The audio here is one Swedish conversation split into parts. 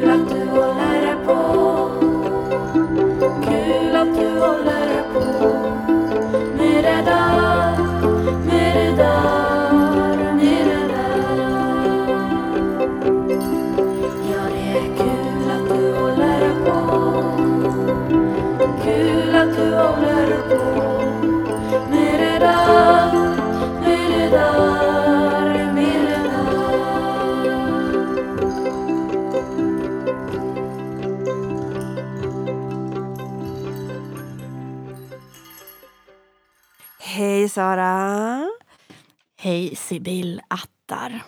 Kul Sara! Hej Sibyl Attar.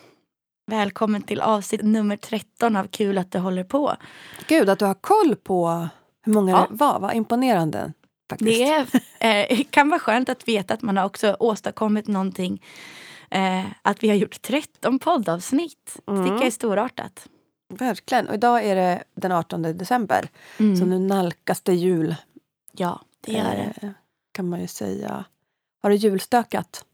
Välkommen till avsnitt nummer 13 av Kul att du håller på. Gud, att du har koll på hur många Ja. det var. Vad imponerande. Faktiskt. Det är, eh, kan vara skönt att veta att man har också åstadkommit någonting. Eh, att vi har gjort 13 poddavsnitt. Mm. tycker jag är storartat. Verkligen. Och idag är det den 18 december. Mm. Så nu nalkas det jul. Ja, det gör det. eh, Kan man ju säga. Har du julstökat?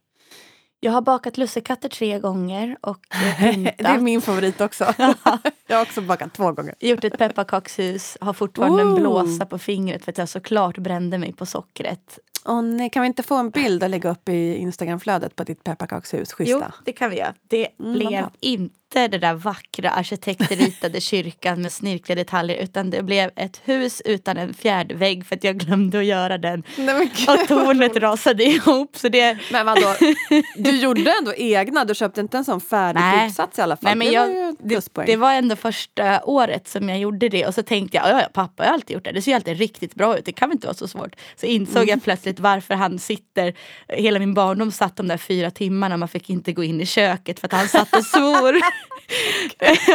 Jag har bakat lussekatter tre gånger och eh, det är min favorit också. jag har också bakat två gånger. Gjort ett pepparkakshus, har fortfarande en Ooh. blåsa på fingret för att jag såklart brände mig på sockret. Åh nej, kan vi inte få en bild och lägga upp i Instagramflödet på ditt pepparkakshus? Jo, Schyssta. det kan vi göra. Det Mm, blev bra. Inte det där vackra arkitektritade kyrkan med snirkliga detaljer utan det blev ett hus utan en fjärde vägg för att jag glömde att göra den. Nej, Och tornet rasade ihop. Så det, men vadå? Du gjorde ändå egna? Du köpte inte en sån färdig Nej. uppsats i alla fall? Nej, men det jag- var ju pluspoäng. det var ändå första året som jag gjorde det och så tänkte jag, ja, ja pappa har alltid gjort det, det ser ju alltid riktigt bra ut, det kan väl inte vara så svårt. Så insåg Mm. jag plötsligt varför han sitter, hela min barndom satt de där fyra timmarna, man fick inte gå in i köket för att han satt och svor.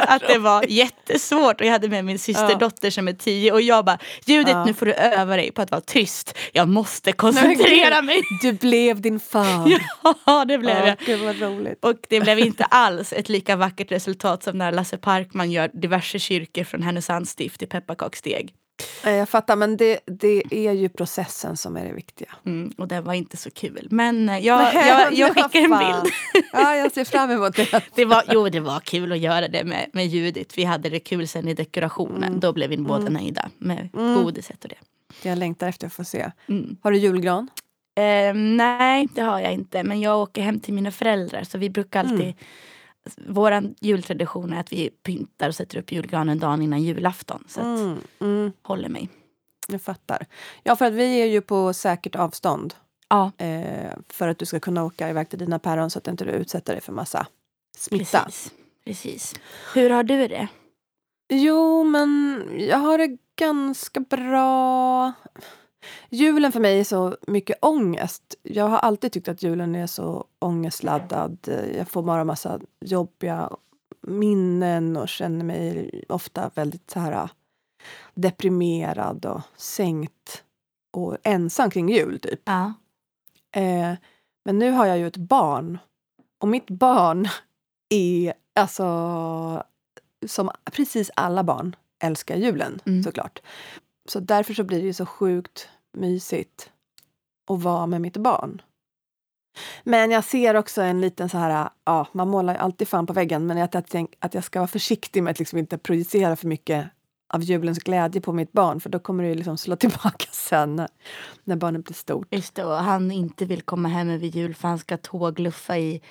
att det var jättesvårt och jag hade med min systerdotter som är tio och jag bara, Judith nu får du öva dig på att vara tyst, jag måste koncentrera mig. Du blev din far. Ja det blev jag. Ja, gud vad roligt. Och det blev inte alls ett lika vackert resultat som när Lasse Parkman gör diverse kyrkor från Härnösands stift i pepparkaksdeg. Eh, Jag fattar, men det, det är ju processen som är det viktiga. Mm, och det var inte så kul. Men eh, jag, jag, jag skickar en bild. Ja, jag ser fram emot det. Det var, jo, det var kul att göra det med, med Judith. Vi hade det kul sen i dekorationen. Mm. Då blev vi båda nöjda med godiset och det. Jag längtar efter att få se. Mm. Har du julgran? Eh, nej, det har jag inte. Men jag åker hem till mina föräldrar. Så vi brukar alltid... Vår jultradition är att vi pyntar och sätter upp julgranen dagen innan julafton. Så att, Mm, mm, håller mig. jag fattar. Ja, för att vi är ju på säkert avstånd. Ja, Eh, för att du ska kunna åka iväg till dina päron så att inte du utsätter dig för massa smitta. precis. precis. Hur har du det? Jo, men jag har det ganska bra. Julen för mig är så mycket ångest. Jag har alltid tyckt att julen är så ångestladdad. Jag får bara massa jobbiga minnen och känner mig ofta väldigt så här deprimerad och sänkt och ensam kring jul, typ. Ja. Eh, men nu har jag ju ett barn. Och mitt barn är alltså som precis alla barn älskar julen Mm. såklart. Så därför så blir det ju så sjukt mysigt att vara med mitt barn. Men jag ser också en liten så här, ja man målar ju alltid fan på väggen men jag tänker att jag ska vara försiktig med att liksom inte projicera för mycket av julens glädje på mitt barn för då kommer det ju liksom slå tillbaka sen när, när barnet blir stort. Just det, och han inte vill komma hem över jul för han ska tågluffa i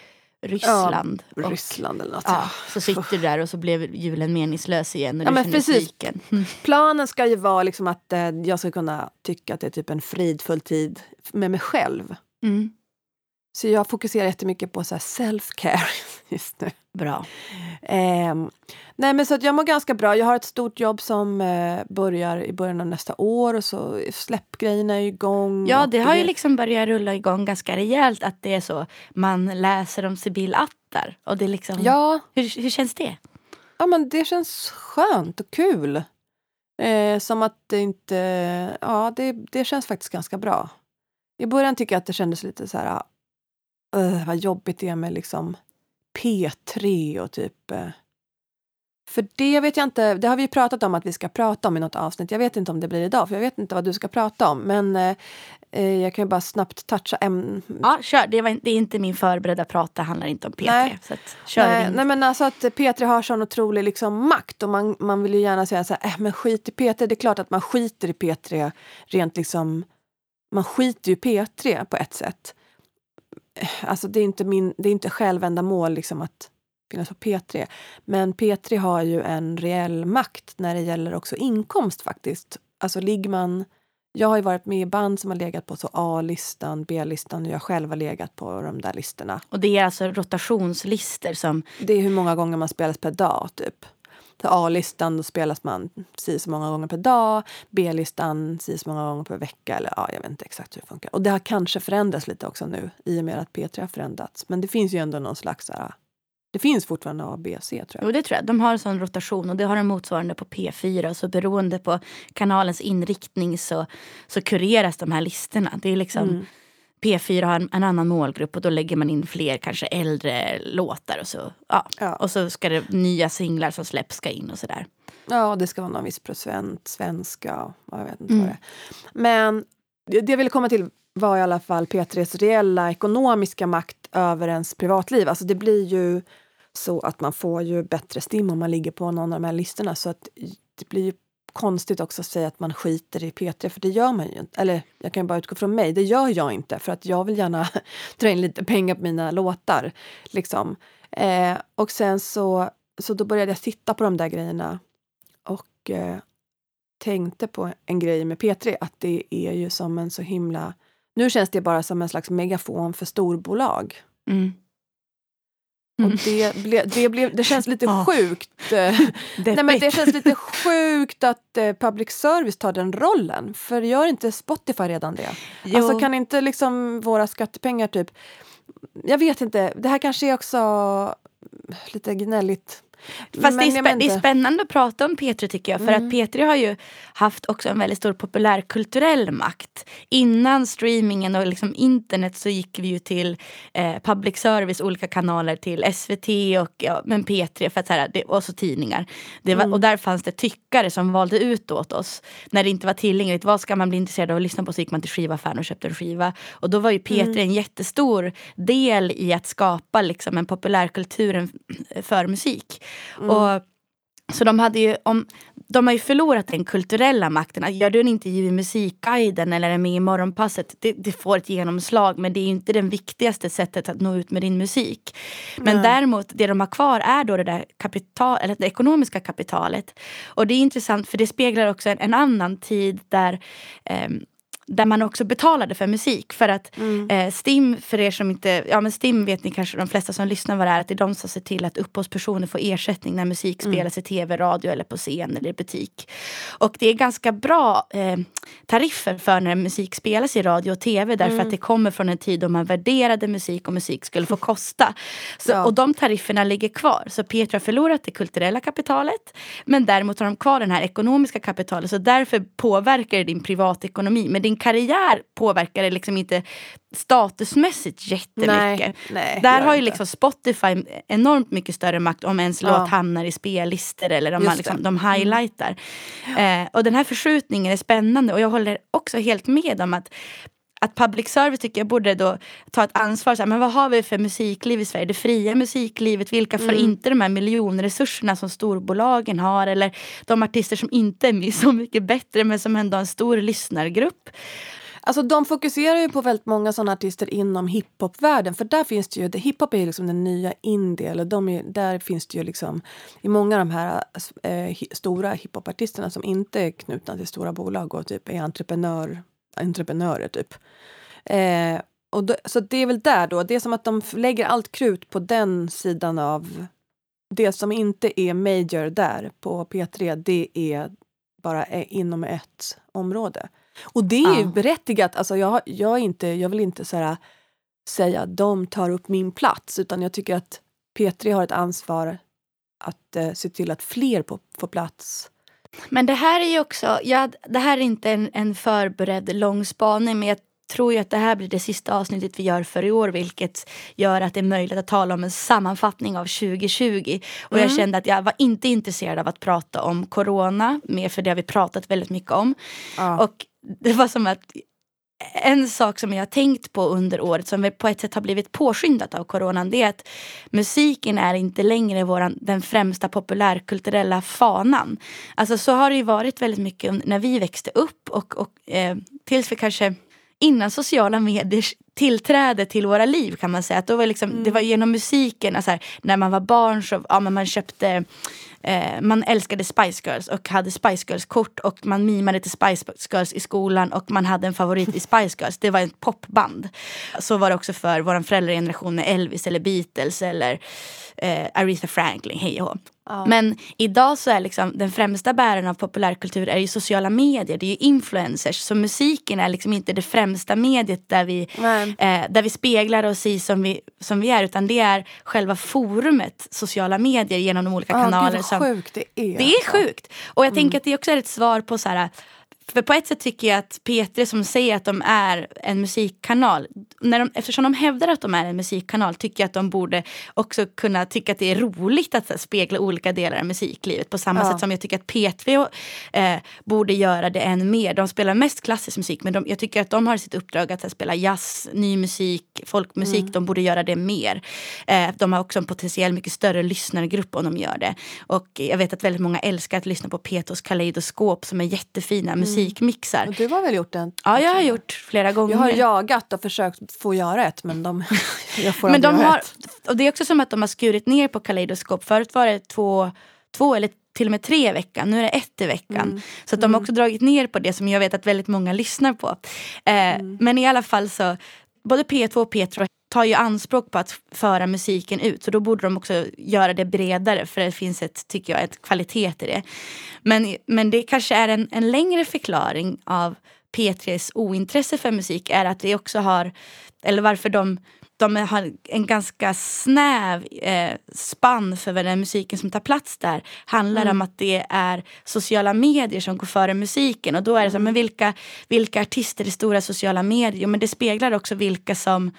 Ryssland. och, Ryssland eller något. Ja, så sitter du där och så blev julen meningslös igen och Ja, du men precis. Mm. Planen ska ju vara liksom att eh, jag ska kunna tycka att det är typ en fridfull tid med mig själv. Mm. Så jag fokuserar jättemycket på self-care just nu. Bra. Ehm, nej men så jag mår ganska bra. Jag har ett stort jobb som eh, börjar i början av nästa år och så släppgrejerna är igång. Ja, det har ju liksom börjat rulla igång ganska rejält att det är så. Man läser om Sibyl Attar. Och det är liksom, Ja, hur, hur känns det? ja, men det känns skönt och kul. Eh, som att det inte... Ja, det, det känns faktiskt ganska bra. I början tycker jag att det kändes lite så här... Uh, vad jobbigt det är med liksom P3 och typ... Eh, För det vet jag inte, det har vi pratat om att vi ska prata om i något avsnitt. Jag vet inte om det blir idag, för jag vet inte vad du ska prata om. Men eh, eh jag kan ju bara snabbt toucha ämnen. Ja, kör. Det, var, det är inte min förberedda prat, det handlar inte om P3. Nej. Så att, kör nej, nej, men alltså att P3 har sån otrolig liksom, makt och man, man vill ju gärna säga så här, äh, men skit i P3. Det är klart att man skiter i P3 rent liksom, man skiter ju i P3 på ett sätt. Alltså det är inte, min, det är inte självändamål liksom att finnas på P3. Men P3 har ju en reell makt när det gäller också inkomst faktiskt. Alltså ligger man... Jag har ju varit med i band som har legat på A-listan, B-listan och jag själv har legat på de där listorna. Och det är alltså rotationslistor som... Det är hur många gånger man spelas per dag, typ. A-listan då spelas man si så många gånger per dag. B-listan si så många gånger per vecka. Eller ja, jag vet inte exakt hur det funkar. Och det har kanske förändrats lite också nu i och med att P3 har förändrats. Men det finns ju ändå någon slags så här, det finns fortfarande A, B, C tror jag. Jo det tror jag. De har en sån rotation och det har de motsvarande på P4. Så beroende på kanalens inriktning så, så kureras de här listorna. Det är liksom mm. P4 har en, en, annan målgrupp och då lägger man in fler kanske äldre låtar och så, ja. ja. Och så ska det nya singlar som släpps ska in och sådär. Ja, det ska vara någon viss procent svenska. Jag vet inte mm. vad det är. Men det jag ville komma till var i alla fall P3s reella ekonomiska makt över ens privatliv. Alltså det blir ju så att man får ju bättre stim om man ligger på någon av de här listorna. Så att det blir ju konstigt också att säga att man skiter i P3, för det gör man ju inte. Eller jag kan bara utgå från mig, det gör jag inte för att jag vill gärna dra in lite pengar på mina låtar. Liksom. Eh, och sen så, så då började jag titta på de där grejerna och eh, tänkte på en grej med P3, att det är ju som en så himla nu känns det bara som en slags megafon för storbolag. Mm. Mm. Och det, ble, det, ble, det känns lite oh. sjukt. Nej, men det känns lite sjukt att eh, public service tar den rollen. För gör inte Spotify redan det? Jo. Alltså kan inte liksom våra skattepengar typ... Jag vet inte, det här kanske är också lite gnälligt Fast det är, det är, spännande att prata om P3 tycker jag. För mm. att P3 har ju haft också en väldigt stor populärkulturell makt. Innan streamingen och liksom internet så gick vi ju till eh, public service, olika kanaler till SVT och ja, men P3 för att, så här, det, och så tidningar. Var, mm. Och där fanns det tyckare som valde ut åt oss. När det inte var tillgängligt. Vad ska man bli intresserad av att lyssna på? Så gick man till skivaffären och köpte en skiva. Och då var ju P3 mm. en jättestor del i att skapa liksom, en populärkultur för musik. Mm. Och, så de, hade ju, om, de har ju förlorat den kulturella makten. gör du en intervju i Musikguiden eller är med i Morgonpasset, det, det, får ett genomslag men det är inte det viktigaste sättet att nå ut med din musik. Men mm. däremot, det de har kvar är då det där kapital, eller det ekonomiska kapitalet. Och det är intressant för det speglar också en, en annan tid där um, där man också betalade för musik. För att mm. eh, STIM, för er som inte, ja men STIM vet ni kanske de flesta som lyssnar vad det är, att det är de som ser till att upphovspersoner får ersättning när musik mm. spelas i tv, radio eller på scen eller i butik. Och det är ganska bra eh, tariffer för när musik spelas i radio och tv därför mm. att det kommer från en tid då man värderade musik och musik skulle få kosta. Så, ja. Och de tarifferna ligger kvar. Så Petra har förlorat det kulturella kapitalet men däremot har de kvar det här ekonomiska kapitalet så därför påverkar det din privatekonomi. Men din karriär påverkar det liksom inte statusmässigt jättemycket. Nej, Där har ju liksom Spotify enormt mycket större makt om ens ja. låt hamnar i spellistor eller om man liksom, de mm. highlightar. Mm. Eh, och den här förskjutningen är spännande och jag håller också helt med om att att public service tycker jag borde då ta ett ansvar. Så här, men vad har vi för musikliv i Sverige? Det fria musiklivet. Vilka får mm. inte de här miljonresurserna som storbolagen har? Eller de artister som inte är så mycket bättre men som ändå har en stor lyssnargrupp. Alltså de fokuserar ju på väldigt många sådana artister inom hiphopvärlden. För där finns det ju, hiphop är ju liksom den nya indie. Eller de är, där finns det ju liksom, i många av de här eh, stora hiphopartisterna som inte är knutna till stora bolag och typ är entreprenör entreprenörer typ. Eh, och då, så det är väl där då, det är som att de lägger allt krut på den sidan av det som inte är major där på P3, det är bara inom ett område. Och det är ju berättigat. Alltså jag, jag, inte, jag vill inte så här, säga att de tar upp min plats utan jag tycker att P3 har ett ansvar att eh, se till att fler på, får plats men det här är ju också, ja, det här är inte en, en förberedd lång spaning men jag tror ju att det här blir det sista avsnittet vi gör för i år vilket gör att det är möjligt att tala om en sammanfattning av 2020. Och jag kände att jag var inte intresserad av att prata om corona mer för det har vi pratat väldigt mycket om. Ja. Och det var som att en sak som jag har tänkt på under året som på ett sätt har blivit påskyndat av coronan det är att musiken är inte längre våran, den främsta populärkulturella fanan. Alltså så har det ju varit väldigt mycket när vi växte upp och, och eh, tills vi kanske innan sociala mediers tillträde till våra liv kan man säga. Att då var liksom, Det var genom musiken, alltså här, när man var barn så ja, men man köpte Eh, man älskade Spice Girls och hade Spice Girls-kort och man mimade till Spice Girls i skolan och man hade en favorit i Spice Girls. Det var ett popband. Så var det också för vår föräldrageneration med Elvis eller Beatles eller eh, Aretha Franklin, hej och hå. Ja. Men idag så är liksom den främsta bäraren av populärkultur är ju sociala medier, det är ju influencers. Så musiken är liksom inte det främsta mediet där vi, eh, där vi speglar oss i som vi, som vi är. Utan det är själva forumet sociala medier genom de olika Ja, kanaler. Gud vad som, sjukt det är. det är alltså. sjukt. Och jag tänker att det också är ett svar på så här. För på ett sätt tycker jag att P3 som säger att de är en musikkanal. När de, eftersom de hävdar att de är en musikkanal tycker jag att de borde också kunna tycka att det är roligt att här, spegla olika delar av musiklivet. På samma Ja. sätt som jag tycker att P3 eh, borde göra det än mer. De spelar mest klassisk musik men de, jag tycker att de har sitt uppdrag att här, spela jazz, ny musik, folkmusik. Mm. De borde göra det mer. Eh, de har också en potentiell mycket större lyssnargrupp om de gör det. Och jag vet att väldigt många älskar att lyssna på Petos kaleidoskop som är jättefina musikmixar. Och du har väl gjort en? Ja, jag har gjort flera gånger. Jag har jagat och försökt få göra ett men de, jag får Men de göra har, ett. och det är också som att de har skurit ner på kaleidoskop. Förut var det två, två eller till och med tre i veckan. Nu är det ett i veckan. Mm. Så att de har också dragit ner på det som jag vet att väldigt många lyssnar på. Eh, Mm. Men i alla fall så, både P2 och P3 tar ju anspråk på att föra musiken ut. Så då borde de också göra det bredare för det finns ett, tycker jag, ett kvalitet i det. Men, men det kanske är en, en längre förklaring av P3s ointresse för musik är att det också har, eller varför de de har en ganska snäv eh, spann för vad den musiken som tar plats där. Handlar om att det är sociala medier som går före musiken. Och då är det så, men vilka, vilka artister i stora sociala medier? Men det speglar också vilka som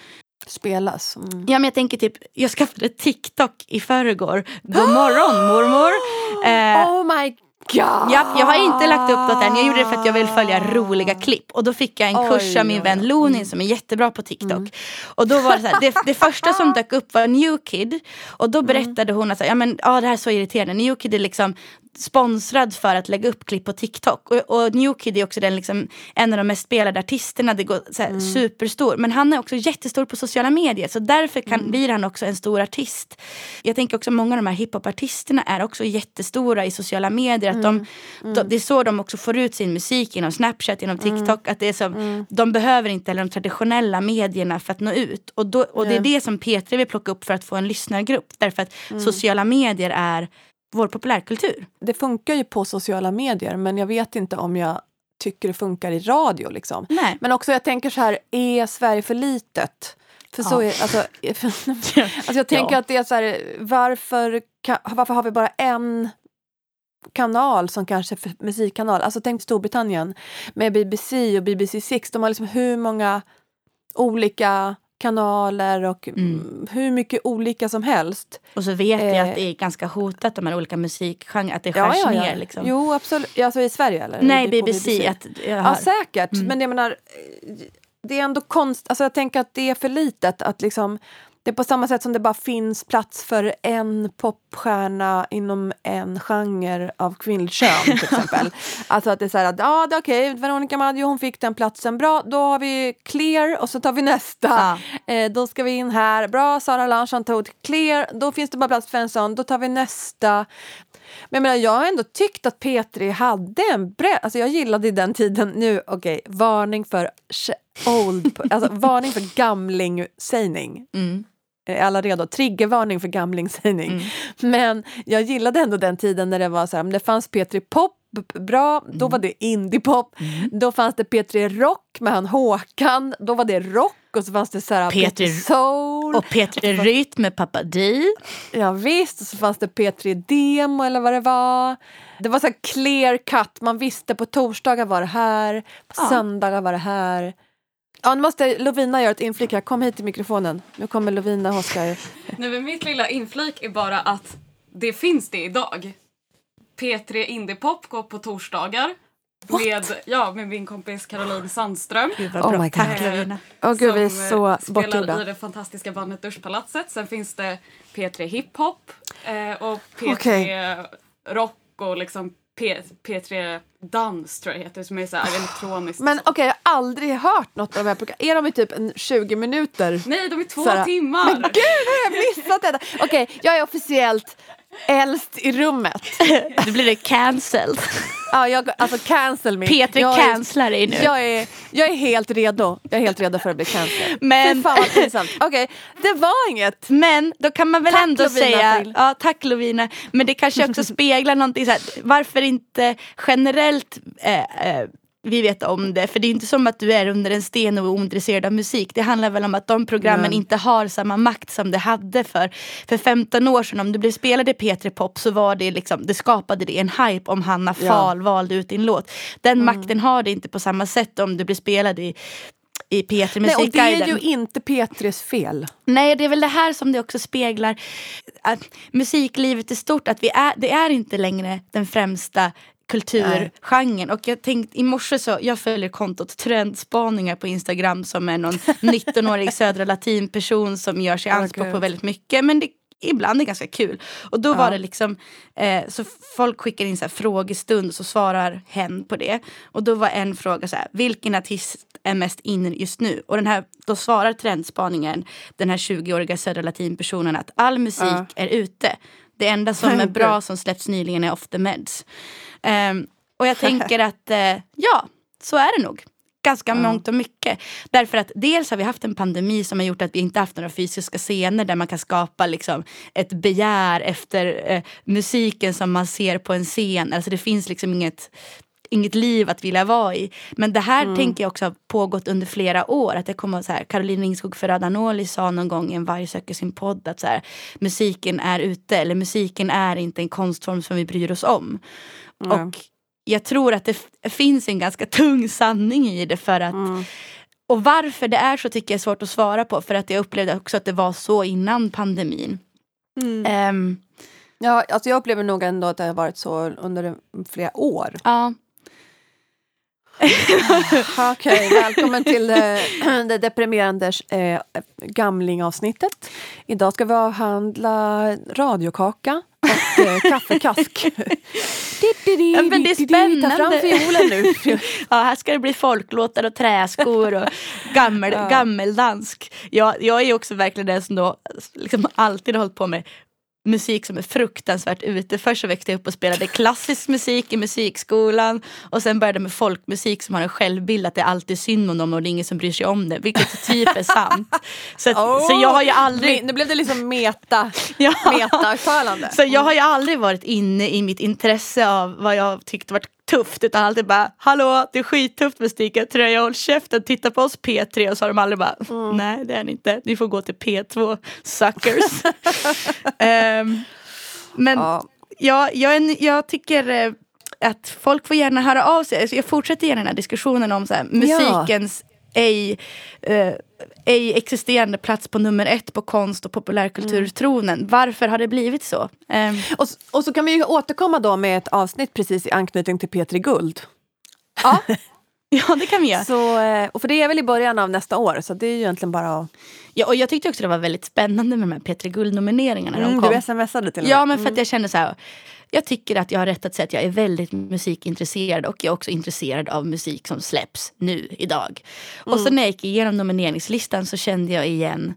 Spelas. Mm. Ja men jag tänker typ, jag skaffade TikTok i förrgår. God morgon mormor. Eh, Oh my god! Ja, jag har inte lagt upp något än. Jag gjorde det för att jag vill följa roliga klipp. Och då fick jag en Oj, kurs av min vän. Lonin som är jättebra på TikTok. Och då var det så här, det, det första som dök upp var New Kid. Och då berättade hon att så här, ja, men, ah, det här är så irriterande. New Kid är liksom sponsrad för att lägga upp klipp på TikTok. Och, och New Kid är också den, liksom, en av de mest spelade artisterna. Det går så här, superstor. Men han är också jättestor på sociala medier. Så därför kan, blir han också en stor artist. Jag tänker också många av de här hiphopartisterna är också jättestora i sociala medier. Att de, de, det är så de också får ut sin musik genom Snapchat, genom TikTok. Att det är så, De behöver inte heller de traditionella medierna för att nå ut. Och, då, och det är det som P3 vill plocka upp för att få en lyssnargrupp. Därför att sociala medier är vår populärkultur. Det funkar ju på sociala medier men jag vet inte om jag tycker det funkar i radio. Liksom. Nej. Men också jag tänker så här, är Sverige för litet? För så Ja. är, alltså, alltså jag tänker Ja. att det är så här, varför, kan, varför har vi bara en kanal som kanske är musikkanal? Alltså tänk Storbritannien med BBC och BBC Six. De har liksom hur många olika kanaler och mm, hur mycket olika som helst. Och så vet jag Eh. att det är ganska hotat de här olika musikgenrer, att det skärs ner. Liksom. Jo, absolut. Alltså i Sverige eller? Nej, på BBC. Att jag Ja, säkert. Mm. Men jag menar, eh, det är ändå konst... Alltså jag tänker att det är för litet. Att liksom, det är på samma sätt som det bara finns plats för en popstjärna inom en genre av kvinnligt kön till exempel. Alltså att det är så här att, ja det är okej, Veronica Maggio hon fick den platsen, bra då har vi Clear och så tar vi nästa. Eh, då ska vi in här, bra Sara Larsson tog Clear, då finns det bara plats för en sån, då tar vi nästa. Men jag, menar, jag har ändå tyckt att P3 hade en bredd. Alltså jag gillade den tiden, nu okej, varning för old, alltså varning för gamlingsägning. Mm. Är alla redo? Triggervarning för gamlingsägning. Mm. Men jag gillade ändå den tiden när det var så här, det fanns P3 Pop, bra, då var det indiepop. Mm. Då fanns det P3 Rock med han Håkan, då var det rock. Och så fanns det så här P3 P3 Soul. Och Peter Rytm med Pappa Di. Ja, visst, och så fanns det P3 Demo eller vad det var. Det var så här clear cut, man visste på torsdagar var det här, på Ja. söndagar var det här. Ja, nu måste Lovina göra ett inflik här. Kom hit till mikrofonen. Nu kommer Lovina Oskar. Nej, men mitt lilla inflik är bara att det finns det idag. P3 Indiepop går på torsdagar. Med, ja, med min kompis Caroline Sandström. Gud vad Oh my God. Tack Lovina. Åh gud, vi är som, så eh, spelar bortgjorda. i det fantastiska bandet Duschpalatset. Sen finns det P3 Hiphop eh, och P3 Okej. Rock och liksom P, P3 Dans tror jag det heter som är så här elektroniskt. Men okej, jag har aldrig hört något av de här programmen. Är de i typ en 20 minuter? Nej, de är två Såhär, timmar! Men gud, har jag missat detta? Okej, jag är officiellt äldst i rummet. Nu blir det cancelled. Ja, jag, alltså cancel me. P3 jag cancelar dig nu. jag, är, jag är helt redo. Jag är helt redo för att bli cancelled. Men- Fy fan vad pinsamt. Okej, det var inget. Men då kan man väl Tack, ändå Lovina, säga, till. ja tack Lovina, men det kanske också speglar någonting så här, varför inte generellt eh, eh, vi vet om det, för det är inte som att du är under en sten och är ointresserad av musik. Det handlar väl om att de programmen Nej. inte har samma makt som det hade för, för 15 år sedan. Om du blev spelad i P3 Pop så var det liksom, det skapade det en hype om Hanna Ja. Fahl valde ut din låt. Den makten har det inte på samma sätt om du blir spelad i i P3 Nej, och det är ju inte P3s fel. Nej, det är väl det här som det också speglar att musiklivet är stort. Att vi är, det är inte längre den främsta kulturgenren. Och jag tänkte i morse så, jag följer kontot Trendspaningar på Instagram som är någon 19-årig södra latinperson som gör sig anspråk på väldigt mycket. Men det ibland är ganska kul. Och då var Ja. det liksom, eh, så folk skickar in så här frågestund och så svarar hen på det. Och då var en fråga så här, vilken artist är mest inne just nu? Och den här, då svarar trendspaningen, den här 20-åriga södra latinpersonen att all musik Ja. är ute. Det enda som är bra som släppts nyligen är Off the Meds. Ehm, och jag tänker att eh, ja, så är det nog. Ganska mångt och mycket. Därför att dels har vi haft en pandemi som har gjort att vi inte haft några fysiska scener där man kan skapa liksom, ett begär efter eh, musiken som man ser på en scen. Alltså det finns liksom inget inget liv att vilja vara i. Men det här tänker jag också har pågått under flera år. Att det kommer så här, Caroline Ringskog Ferrada-Noli sa någon gång i en Varg söker sin podd att så här, musiken är ute eller musiken är inte en konstform som vi bryr oss om. Och jag tror att det finns en ganska tung sanning i det för att och varför det är så tycker jag är svårt att svara på för att jag upplevde också att det var så innan pandemin. Ehm, Ja, alltså jag upplever nog ändå att det har varit så under flera år. ja. Okej, välkommen till det, det deprimerande eh, gamlingavsnittet. Idag ska vi avhandla radiokaka och eh, kaffekask. Ja, men det är Ta fram spännande. fiolen nu. Ja, här ska det bli folklåtar och träskor och gammel, Ja. gammeldansk. Jag, jag är också verkligen den som då liksom alltid har hållit på med musik som är fruktansvärt ute. Först så växte jag upp och spelade klassisk musik i musikskolan och sen började med folkmusik som har en självbild att det är alltid synd om dem och det är ingen som bryr sig om det. Vilket typ är sant. Så, att, så jag har ju aldrig... Nu blev det liksom meta, Ja. meta-uttalande. Så jag har ju aldrig varit inne i mitt intresse av vad jag tyckte var tufft utan alltid bara hallå det är skittufft med sticka tröja håll käften titta på oss P3 och så har de aldrig bara nej det är ni inte ni får gå till P2 suckers. Ehm, men Ja. ja, jag, är- jag tycker eh, att folk får gärna höra av sig. Alltså, jag fortsätter gärna den här diskussionen om så här, musikens ej, eh, ej existerande plats på nummer ett på konst och populärkulturtronen. Varför har det blivit så? Ehm, Och, och så kan vi ju återkomma då med ett avsnitt precis i anknytning till P3 Guld. ja. ja, det kan vi göra. Så, eh, och för det är väl i början av nästa år, så det är ju egentligen bara att... Ja, och jag tyckte också det var väldigt spännande med de här P3 Guld-nomineringarna. de Mm, kom. du smsade till och med. Ja, men för att jag kände så här. Jag tycker att jag har rätt att säga att jag är väldigt musikintresserad och jag är också intresserad av musik som släpps nu, idag. Och så när jag gick igenom nomineringslistan så kände jag igen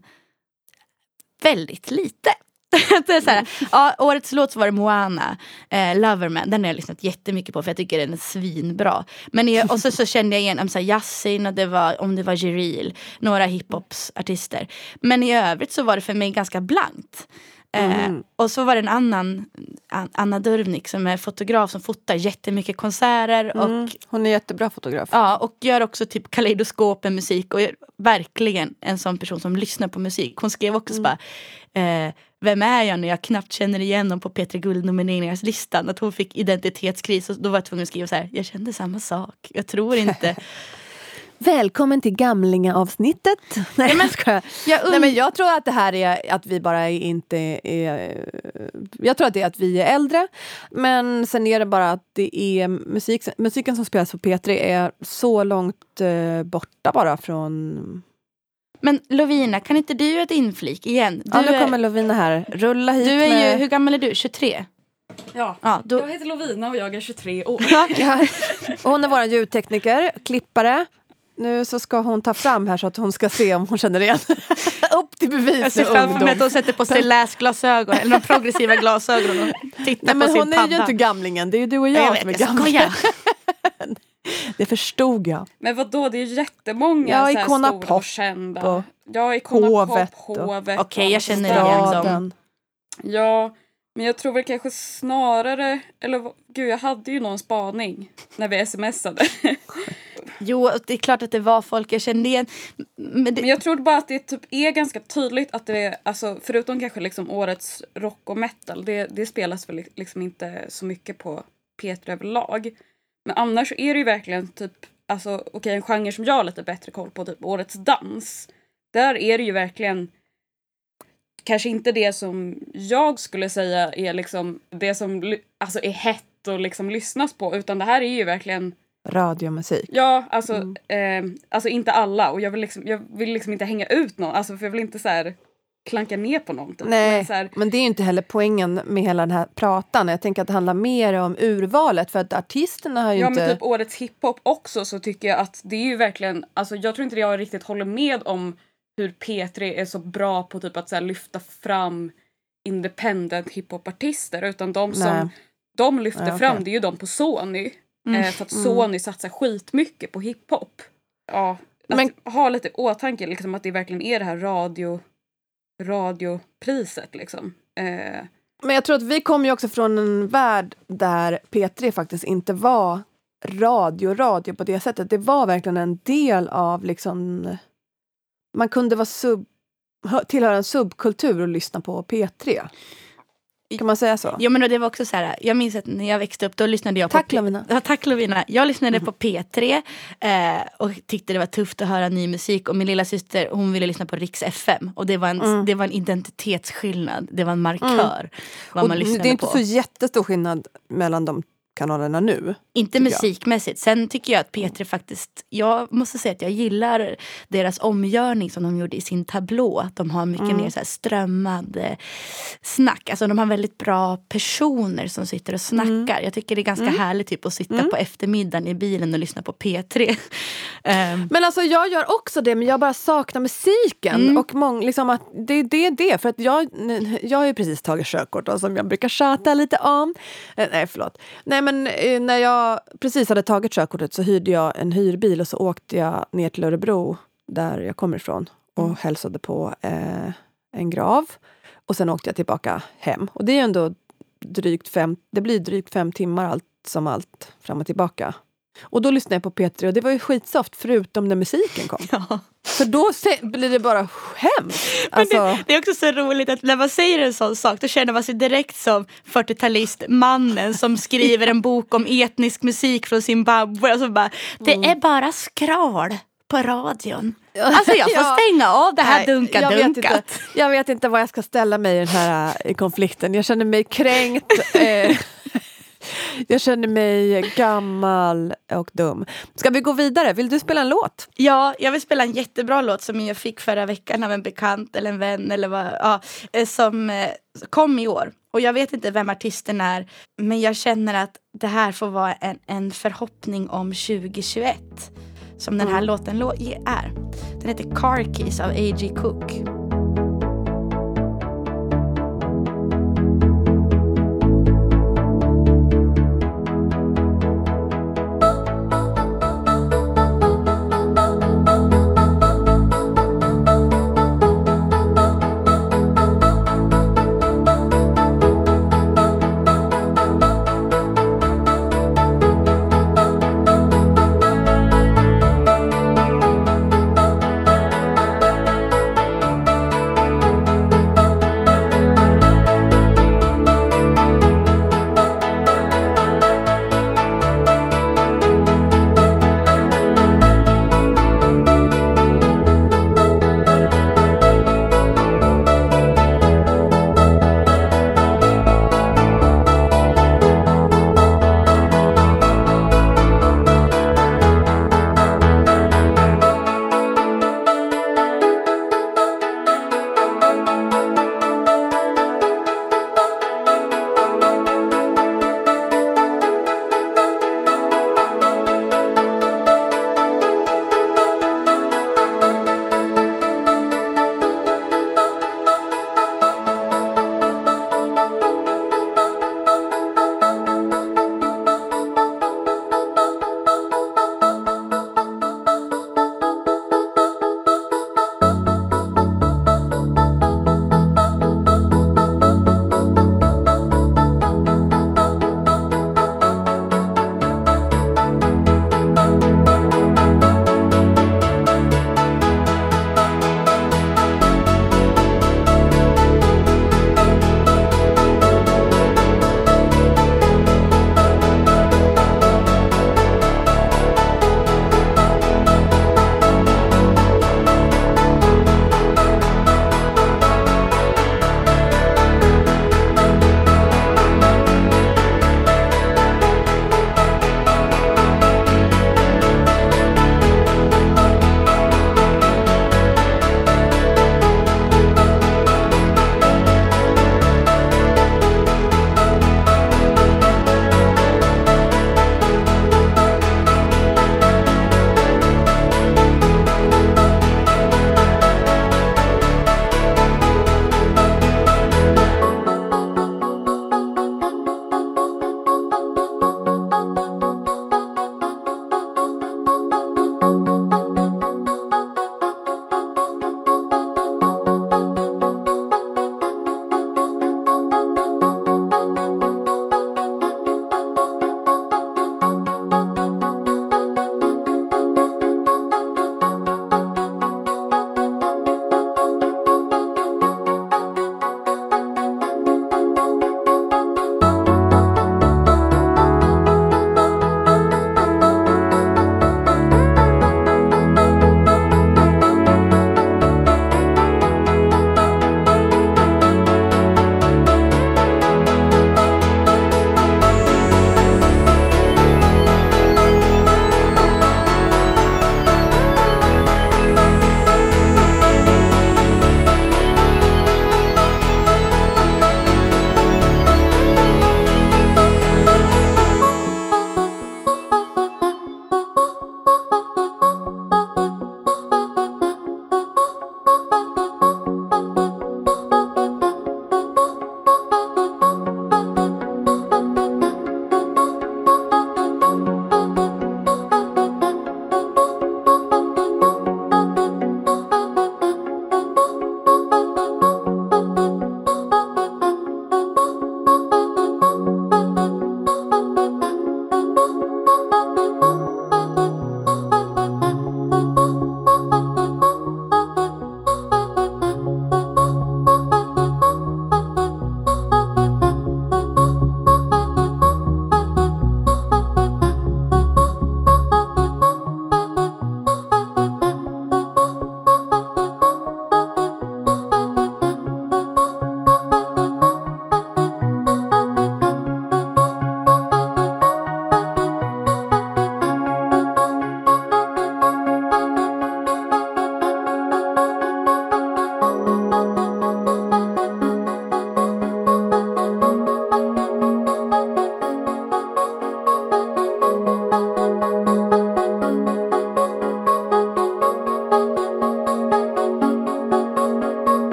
väldigt lite. det är så här, ja, årets låt var det Moana, eh, Loverman. Den har jag lyssnat jättemycket på för jag tycker den är svinbra. Men i, och så, så kände jag igen om så här, Yasin och det var, om det var Jireel, några hiphopsartister. Men i övrigt så var det för mig ganska blankt. Eh, och så var det en annan, An- Anna Durvnik som är fotograf som fotar jättemycket konserter och Mm, hon är jättebra fotograf. Ja, och gör också typ kaleidoskop med musik och verkligen en sån person som lyssnar på musik. Hon skrev också så bara, eh, vem är jag när jag knappt känner igen dem på P3 Guld-nomineringslistan? Att hon fick identitetskris och då var jag tvungen att skriva så här, jag kände samma sak. Jag tror inte. Välkommen till Gamlinga-avsnittet. Nej, men, jag, Jag und- Nej, men jag tror att det här är att vi bara inte är... Jag tror att det är att vi är äldre. Men sen är det bara att det är musik, musiken som spelas på P3 är så långt eh, borta bara från... Men Lovina, kan inte du göra ett inflik igen? Du ja, nu är, kommer Lovina här. Rulla hit du är med... ju, hur gammal är du? 23? Ja. Ja, då, Jag heter Lovina och jag är 23 år. Ja. Och Hon är vår ljudtekniker, klippare. Nu så ska hon ta fram här så att hon ska se om hon känner igen. Upp till bevis jag ser framför mig att hon sätter på sig läsglasögon, eller de progressiva glasögonen och tittar Nej, på men sin hon är padda. ju inte gamlingen, det är ju du och Ja, jag, jag som är vet, jag gamlingar. skojar. Det förstod jag. Men vad då det är jättemånga Ja, så stora Pop och kända. och ja, Icona Hovet Pop, och- Hovet. Okej, jag känner igen dem. Ja, men jag tror väl kanske snarare... Eller gud, jag hade ju någon spaning när vi smsade. Jo, det är klart att det var folk jag kände igen. Men det, Men jag tror bara att det typ är ganska tydligt att det är, alltså förutom kanske liksom årets rock och metal, det, det spelas väl liksom inte så mycket på P3 överlag. Men annars är det ju verkligen typ, alltså okej en genre som jag har lite bättre koll på, typ årets dans. Där är det ju verkligen kanske inte det som jag skulle säga är liksom det som alltså är hett och liksom lyssnas på utan det här är ju verkligen Radiomusik. Ja, alltså, Mm. eh, alltså inte alla och jag vill liksom, jag vill liksom inte hänga ut någon, alltså för jag vill inte så här klanka ner på någon. Typ. Nej, Men så här, men det är ju inte heller poängen med hela den här pratan. Jag tänker att det handlar mer om urvalet för att artisterna har ju ja inte... men typ årets hiphop också så tycker jag att det är ju verkligen, alltså jag tror inte jag riktigt håller med om hur P3 är så bra på typ att så här, lyfta fram independent hiphopartister utan de som Nej. de lyfter Ja, okej. fram det är ju de på Sony. Eh, för att Sony satsar skitmycket på hiphop. Ja, att Men- ha lite i åtanke liksom, att det verkligen är det här radio, radiopriset. Liksom. Eh, Men jag tror att vi kommer ju också från en värld där P3 faktiskt inte var radio, radio på det sättet. Det var verkligen en del av liksom... Man kunde vara sub, hö- tillhöra en subkultur och lyssna på P3. Kan man säga så? Jo men det var också så här, jag minns att när jag växte upp då lyssnade jag Tack, på Lovina. Ja, tack Lovina. Jag lyssnade på P3 eh, och tyckte det var tufft att höra ny musik och min lilla syster hon ville lyssna på Rix FM och det var en, det var en identitetsskillnad, det var en markör vad Och man lyssnade det är inte på. så jättestor skillnad mellan de kanalerna nu. Inte musikmässigt. Sen tycker jag att P3 faktiskt, jag måste säga att jag gillar deras omgörning som de gjorde i sin tablå. De har mycket Mm. mer så här strömmad snack. Alltså de har väldigt bra personer som sitter och snackar. Mm. Jag tycker det är ganska härligt typ, att sitta på eftermiddagen i bilen och lyssna på P3. Ehm, Men alltså jag gör också det, men jag bara saknar musiken. Mm. Och mång, liksom att det, är det. För att jag, jag har ju precis tagit körkort som jag brukar tjata lite om. Eh, nej, förlåt. Nej, men eh, när jag precis hade tagit körkortet så hyrde jag en hyrbil och så åkte jag ner till Örebro, där jag kommer ifrån, och Mm. hälsade på eh, en grav. Och sen åkte jag tillbaka hem. Och det är ändå drygt fem, det blir drygt fem timmar allt som allt fram och tillbaka. Och då lyssnade jag på P3 och det var ju skitsoft förutom när musiken kom. ja. För då blir det bara hemskt. Alltså, det, det är också så roligt att när man säger en sån sak då känner man sig direkt som 40-talist mannen som skriver en bok om etnisk musik från Zimbabwe. Och så bara, det Mm. är bara skral på radion. Alltså jag får Ja. stänga av det här nej, jag dunka-dunkat. jag vet inte vad jag ska ställa mig i den här eh, konflikten. Jag känner mig kränkt. Eh, jag känner mig gammal och dum. Ska vi gå vidare? Vill du spela en låt? Ja, jag vill spela en jättebra låt som jag fick förra veckan av en bekant eller en vän eller vad, ja, eh, som eh, kom i år. Och jag vet inte vem artisten är, men jag känner att det här får vara en, en förhoppning om 2021. Som den här låten lå- är. Den heter Car Keys av A.G. Cook.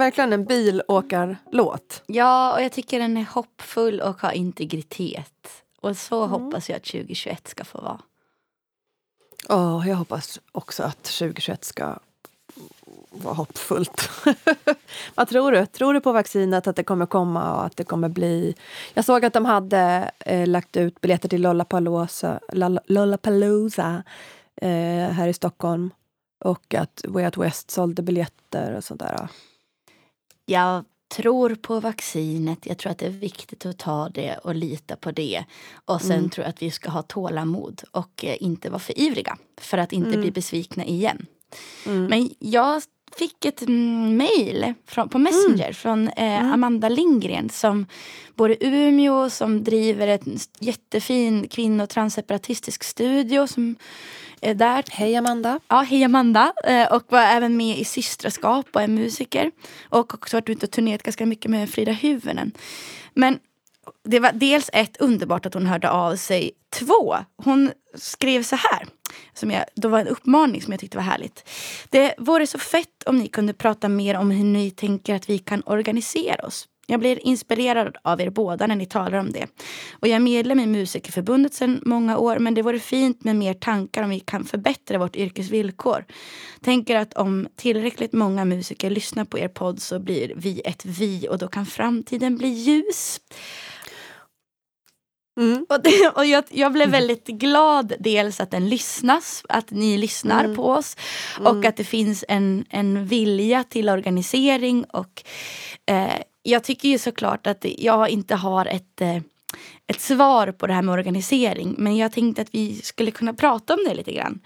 Verkligen en bilåkarlåt. Ja, och jag tycker den är hoppfull och har integritet. Och så hoppas jag att 2021 ska få vara. Åh, jag hoppas också att 2021 ska vara hoppfullt. Vad tror du? Tror du på vaccinet, att det kommer komma och att det kommer bli... Jag såg att de hade eh, lagt ut biljetter till Lollapalooza, Lolla- Lollapalooza eh, här i Stockholm. Och att Way Out West sålde biljetter och sådär. Jag tror på vaccinet. Jag tror att det är viktigt att ta det och lita på det. Och sen tror jag att vi ska ha tålamod och eh, inte vara för ivriga. För att inte bli besvikna igen. Men jag fick ett mm, mejl från, på Messenger från eh, Amanda Lindgren som bor i Umeå som driver en jättefin kvinno och transseparatistisk studio som är där Hej Amanda! Ja, hej Amanda. Eh, Och var även med i Systraskap och är musiker. Och också varit ute och turnerat ganska mycket med Frida Hyvönen. Men det var dels ett underbart att hon hörde av sig. Två, hon skrev så här. Som jag, då var en uppmaning som jag tyckte var härligt. Det vore så fett om ni kunde prata mer om hur ni tänker att vi kan organisera oss. Jag blir inspirerad av er båda när ni talar om det. Och jag är medlem i Musikerförbundet sedan många år men det vore fint med mer tankar om vi kan förbättra vårt yrkesvillkor. Tänker att om tillräckligt många musiker lyssnar på er podd så blir vi ett vi och då kan framtiden bli ljus. Mm. Och, det, och jag, jag blev väldigt glad dels att den lyssnas, att ni lyssnar på oss och att det finns en, en vilja till organisering. Och eh, jag tycker ju såklart att jag inte har ett, eh, ett svar på det här med organisering men jag tänkte att vi skulle kunna prata om det lite grann.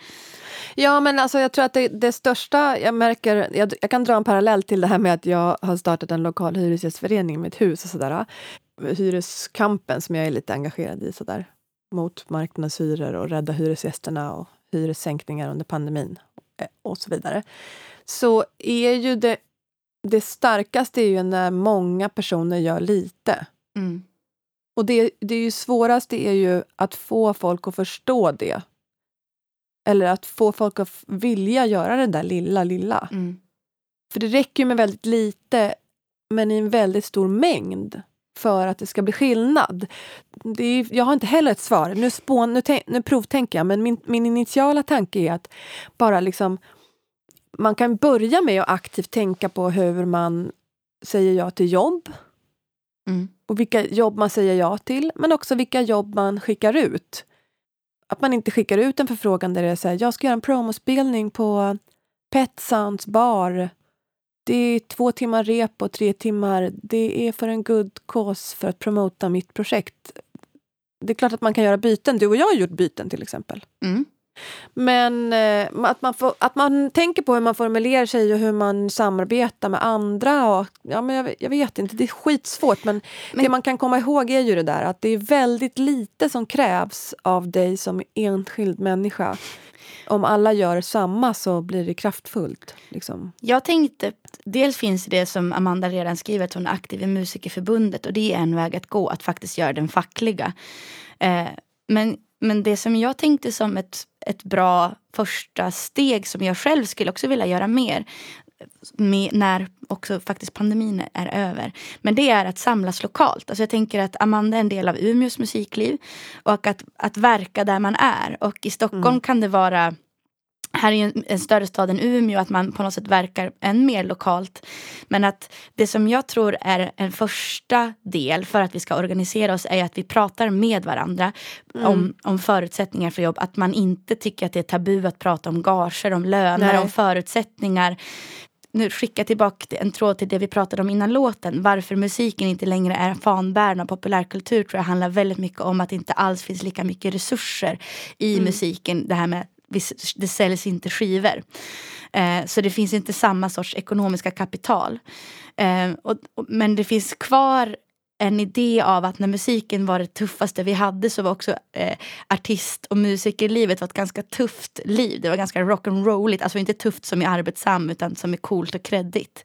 Ja, men alltså, jag tror att det, det största jag märker... Jag, jag kan dra en parallell till det här med att jag har startat en lokal hyresgästförening i mitt hus och sådär. Hyreskampen som jag är lite engagerad i sådär. Mot marknadshyror och rädda hyresgästerna och hyressänkningar under pandemin eh, och så vidare. Så är ju det, det starkaste är ju när många personer gör lite. Mm. Och det, det är ju svåraste är ju att få folk att förstå det. Eller att få folk att vilja göra det där lilla, lilla. Mm. För det räcker ju med väldigt lite, men i en väldigt stor mängd för att det ska bli skillnad. Det är, jag har inte heller ett svar. Nu, spån, nu, nu provtänker jag, men min, min initiala tanke är att bara liksom... Man kan börja med att aktivt tänka på hur man säger ja till jobb Mm. och vilka jobb man säger ja till, men också vilka jobb man skickar ut. Att man inte skickar ut en förfrågan där det är så här, jag ska göra en promospelning på Pet Sounds bar. Det är två timmar rep och tre timmar. Det är för en good cause för att promota mitt projekt. Det är klart att man kan göra byten. Du och jag har gjort byten till exempel. Mm. Men eh, att, man får, att man tänker på hur man formulerar sig och hur man samarbetar med andra. Och, ja, men jag, jag vet inte, det är skitsvårt. Men, Men- det man kan komma ihåg är ju det där att det är väldigt lite som krävs av dig som enskild människa. Om alla gör samma så blir det kraftfullt. Liksom. Jag tänkte, dels finns det som Amanda redan skriver att hon är aktiv i Musikerförbundet och det är en väg att gå, att faktiskt göra den fackliga. Eh, men, men det som jag tänkte som ett, ett bra första steg som jag själv skulle också vilja göra mer med, när också faktiskt pandemin är över. Men det är att samlas lokalt. Alltså jag tänker att Amanda är en del av Umeås musikliv och att, att verka där man är. Och i Stockholm kan det vara här är ju en, en större stad än Umeå, att man på något sätt verkar än mer lokalt. Men att det som jag tror är en första del för att vi ska organisera oss är att vi pratar med varandra om, om förutsättningar för jobb. Att man inte tycker att det är tabu att prata om gager, om löner, Nej. om förutsättningar. Nu skicka tillbaka en tråd till det vi pratade om innan låten. Varför musiken inte längre är fanbärare av populärkultur tror jag handlar väldigt mycket om att det inte alls finns lika mycket resurser i musiken. Det här med det säljs inte skivor. Eh, så det finns inte samma sorts ekonomiska kapital. Eh, och, och, men det finns kvar en idé av att när musiken var det tuffaste vi hade så var också eh, artist och musikerlivet var ett ganska tufft liv. Det var ganska rock'n'rolligt, alltså inte tufft som är arbetsam utan som är coolt och kreddigt.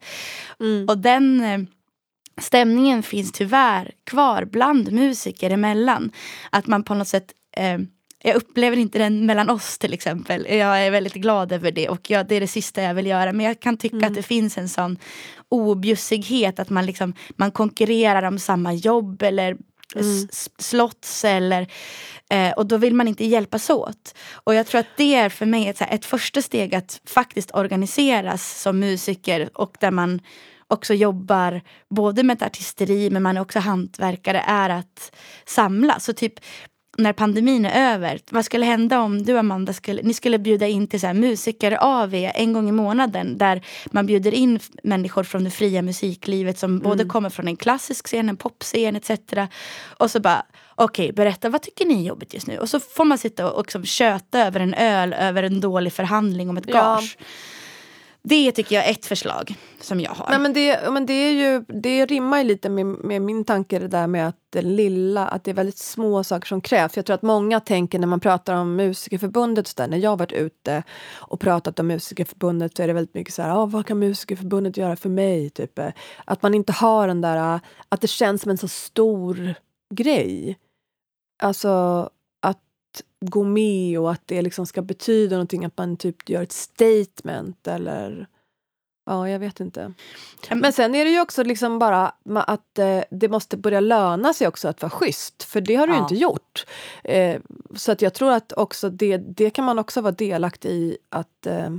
Och den eh, stämningen finns tyvärr kvar bland musiker emellan. Att man på något sätt eh, jag upplever inte den mellan oss till exempel. Jag är väldigt glad över det och jag, det är det sista jag vill göra. Men jag kan tycka Mm. att det finns en sån objussighet att man, liksom, man konkurrerar om samma jobb eller Mm. slotts eller eh, och då vill man inte hjälpas åt. Och jag tror att det är för mig ett, här, ett första steg att faktiskt organiseras som musiker och där man också jobbar både med ett artisteri men man är också hantverkare är att samla. Så typ när pandemin är över, vad skulle hända om du Amanda skulle, ni skulle bjuda in till så här musiker-AV en gång i månaden där man bjuder in människor från det fria musiklivet som både kommer från en klassisk scen, en popscen etc. Och så bara, okej berätta vad tycker ni är jobbigt just nu? Och så får man sitta och liksom köta över en öl över en dålig förhandling om ett Ja. Det tycker jag är ett förslag som jag har. Nej, men det, men det, är ju, det rimmar ju lite med, med min tanke det där med att det lilla, att det är väldigt små saker som krävs. Jag tror att många tänker när man pratar om Musikerförbundet, så där, när jag varit ute och pratat om Musikerförbundet så är det väldigt mycket så här, ah, vad kan Musikerförbundet göra för mig? Typ. Eh, att man inte har den där, eh, att det känns som en så stor grej. Alltså gå med och att det liksom ska betyda någonting, att man typ gör ett statement eller Ja, jag vet inte. Men sen är det ju också liksom bara att eh, det måste börja löna sig också att vara schysst. För det har du Ja. inte gjort. Eh, så att jag tror att också det, det kan man också vara delaktig i att eh,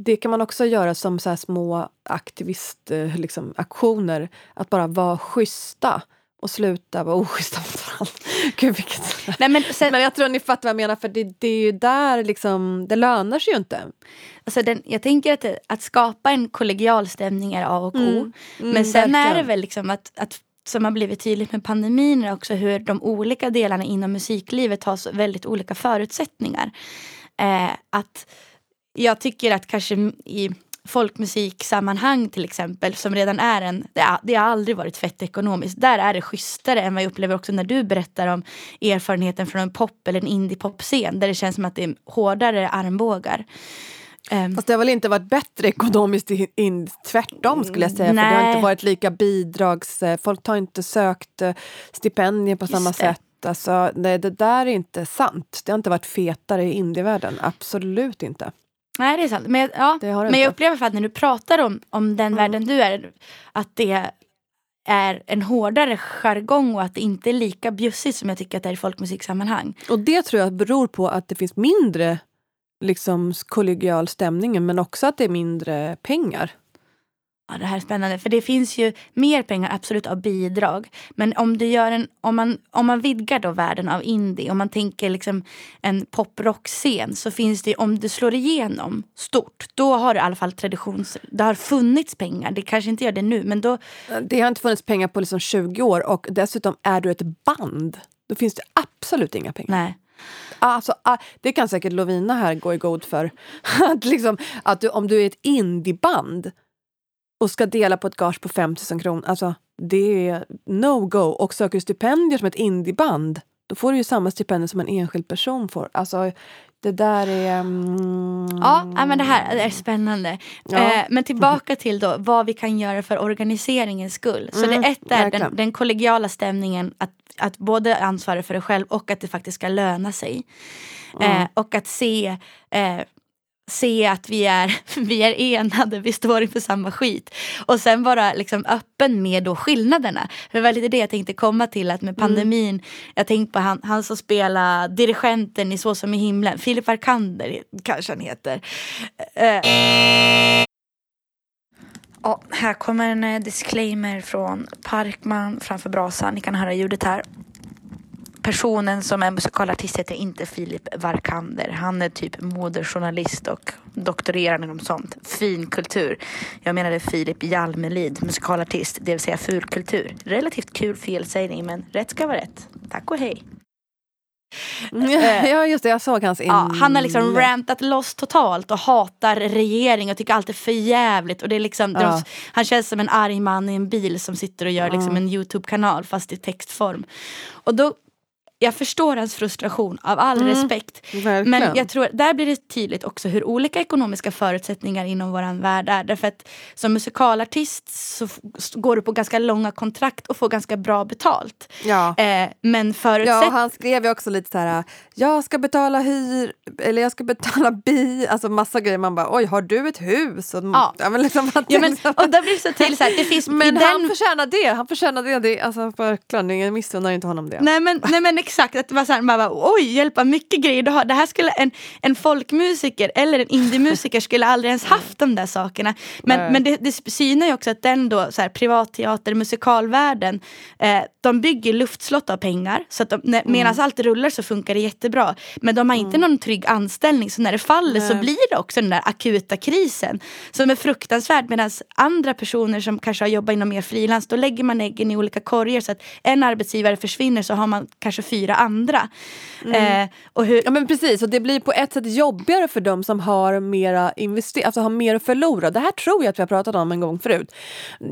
det kan man också göra som så här små aktivist, liksom, aktioner. Att bara vara schyssta och sluta vara oschyssta mot varandra. Gud, vilket... Nej, men sen, Men jag tror ni fattar vad jag menar, för det, det är ju där liksom, det lönar sig ju inte. Alltså den, jag tänker att, att skapa en kollegial stämning är A och O. Mm. Mm, Men sen är det verkligen. väl liksom att, att som har blivit tydligt med pandemin är också hur de olika delarna inom musiklivet har så väldigt olika förutsättningar. Eh, att jag tycker att kanske i folkmusiksammanhang till exempel som redan är en, det har, det har aldrig varit fett ekonomiskt. Där är det schysstare än vad jag upplever också när du berättar om erfarenheten från en pop eller en indie-popscen där det känns som att det är hårdare armbågar. Ehm, Fast det har väl inte varit bättre ekonomiskt in, in, tvärtom skulle jag säga. För det har Nej. inte varit lika bidrags... eh, Folk har inte sökt eh, stipendier på Just samma det. sätt. Alltså, nej, det där är inte sant. Det har inte varit fetare i indievärlden. Absolut inte. Nej det är sant. Men, jag- ja, Det har men jag inte. upplever för att när du pratar om, om den världen du är att det är en hårdare jargong och att det inte är lika bjussigt som jag tycker att det är i folkmusiksammanhang. Och det tror jag beror på att det finns mindre liksom, kollegial stämning men också att det är mindre pengar. Ja, det här är spännande för det finns ju mer pengar absolut av bidrag. Men om, du gör en, om, man, om man vidgar då världen av indie, om man tänker liksom en poprockscen så finns det, om du slår igenom stort, då har du i alla fall traditions... Det har funnits pengar, det kanske inte gör det nu men då Det har inte funnits pengar på liksom 20 år och dessutom är du ett band. Då finns det absolut inga pengar. Nej. Alltså, ah, det kan säkert Lovina här gå i god för. att liksom, att du, om du är ett indieband och ska dela på ett gage på 5 000 kronor, alltså det är no-go. Och söker du stipendier som ett indieband, då får du ju samma stipendier som en enskild person får. Alltså, det där är... Mm, Ja, men det här är spännande. Ja. Eh, men tillbaka till då vad vi kan göra för organiseringens skull. Så Mm, det ett är den, den kollegiala stämningen att, att både ansvara för dig själv och att det faktiskt ska löna sig. Mm. Eh, och att se eh, se att vi är, vi är enade, vi står inför samma skit. Och sen vara liksom öppen med då skillnaderna. För det var lite det jag tänkte komma till att med pandemin, jag tänkte på han, han som spelar dirigenten i Så som i himlen, Filip Arkander kanske han heter. Eh. Ja, här kommer en eh, disclaimer från Parkman framför brasan. Ni kan höra ljudet här. Personen som är musikalartist heter inte Filip Varkander. Han är typ modejournalist och doktorerar inom sånt. Fin kultur. Jag menade Filip Jalmelid, musikalartist, det vill säga fulkultur. Relativt kul felsägning, men rätt ska vara rätt. Tack och hej. ja, just det. Jag såg hans Ja, han har liksom rantat loss totalt och hatar regering och tycker allt är för jävligt. Och det är liksom, Ja. de, han känns som en arg man i en bil som sitter och gör liksom en Youtube-kanal fast i textform. Och då jag förstår hans frustration av all Mm, respekt. Verkligen. Men jag tror där blir det tydligt också hur olika ekonomiska förutsättningar inom våran värld är. Därför att som musikalartist så går du på ganska långa kontrakt och får ganska bra betalt. ja. Eh, men Ja, förutsätt... han skrev ju också lite så här, jag ska betala hyr, eller jag ska betala bi, alltså massa grejer. Man bara, oj, har du ett hus? Och, Ja. men liksom, Ja, men, liksom- och där blir det så tydligt så här, det finns men han den förtjänar det, han förtjänar det. det alltså, verkligen, jag missunnar inte honom det. Nej men, nej men exakt, att det var så här, man bara, oj hjälpa mycket grejer du har. Det här skulle en, en folkmusiker eller en indiemusiker skulle aldrig ens haft de där sakerna. Men, Nej. men det, det synar ju också att den då, så här, privatteater, musikalvärlden, eh, de bygger luftslott av pengar. Så att de, när, Mm. medan allt rullar så funkar det jättebra. Men de har inte någon trygg anställning så när det faller så Nej. blir det också den där akuta krisen. Som är fruktansvärd medan andra personer som kanske har jobbat inom mer frilans då lägger man äggen i olika korgar så att en arbetsgivare försvinner så har man kanske fyra andra. Eh, och hur, Ja men precis, och det blir på ett sätt jobbigare för dem som har mera invester- alltså har mer att förlora. Det här tror jag att vi har pratat om en gång förut.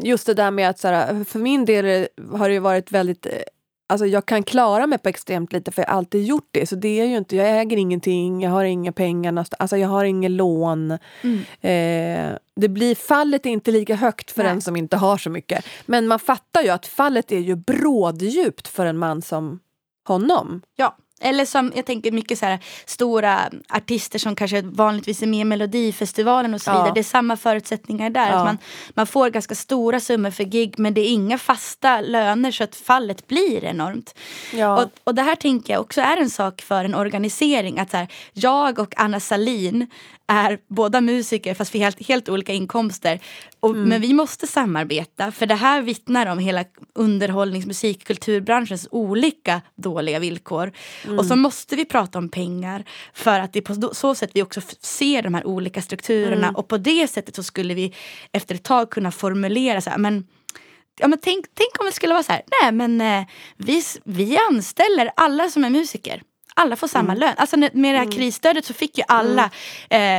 Just det där med att så här, för min del har det ju varit väldigt eh, Alltså jag kan klara mig på extremt lite för jag har alltid gjort det. Så det är ju inte, jag äger ingenting, jag har inga pengar, någonstans, alltså jag har inget lån. Mm. Eh, det blir, fallet är inte lika högt för Nej. en som inte har så mycket. Men man fattar ju att fallet är ju bråddjupt för en man som honom. Ja. Eller som jag tänker mycket så här, stora artister som kanske vanligtvis är med i Melodifestivalen och så Ja. vidare. Det är samma förutsättningar där. Ja. Att man, man får ganska stora summor för gig men det är inga fasta löner så att fallet blir enormt. Ja. Och, och det här tänker jag också är en sak för en organisering. Att så här, jag och Anna Salin är båda musiker fast vi har helt, helt olika inkomster. Och, Mm. Men vi måste samarbeta för det här vittnar om hela underhållnings musik kulturbranschens olika dåliga villkor. Mm. Och så måste vi prata om pengar för att det är på så sätt vi också ser de här olika strukturerna Mm. och på det sättet så skulle vi efter ett tag kunna formulera så här, men Ja, men tänk, tänk om det skulle vara så här, nej men eh, vi, vi anställer alla som är musiker. Alla får samma lön. Alltså med det här krisstödet så fick ju alla eh,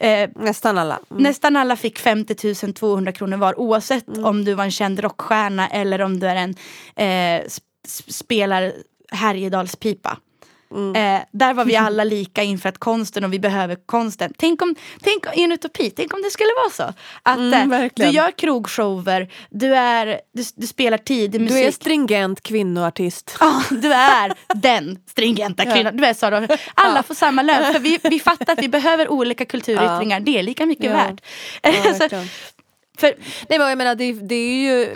eh, Nästan alla. Mm. Nästan alla fick 50 200 kronor var oavsett om du var en känd rockstjärna eller om du är en eh, sp- sp- Härjedalspipa. Eh, där var vi alla lika inför att konsten och vi behöver konsten. Tänk om, tänk i en utopi, tänk om det skulle vara så. Att Mm, eh, du gör krogshower, du, är, du, du spelar tidig musik. Du är stringent kvinnoartist. Ja, du är den stringenta kvinnan. Du är Sara. Alla får samma lön. För vi, vi fattar att vi behöver olika kulturyttringar. Det är lika mycket värt. Så- för, Nej, men jag menar, det, det är ju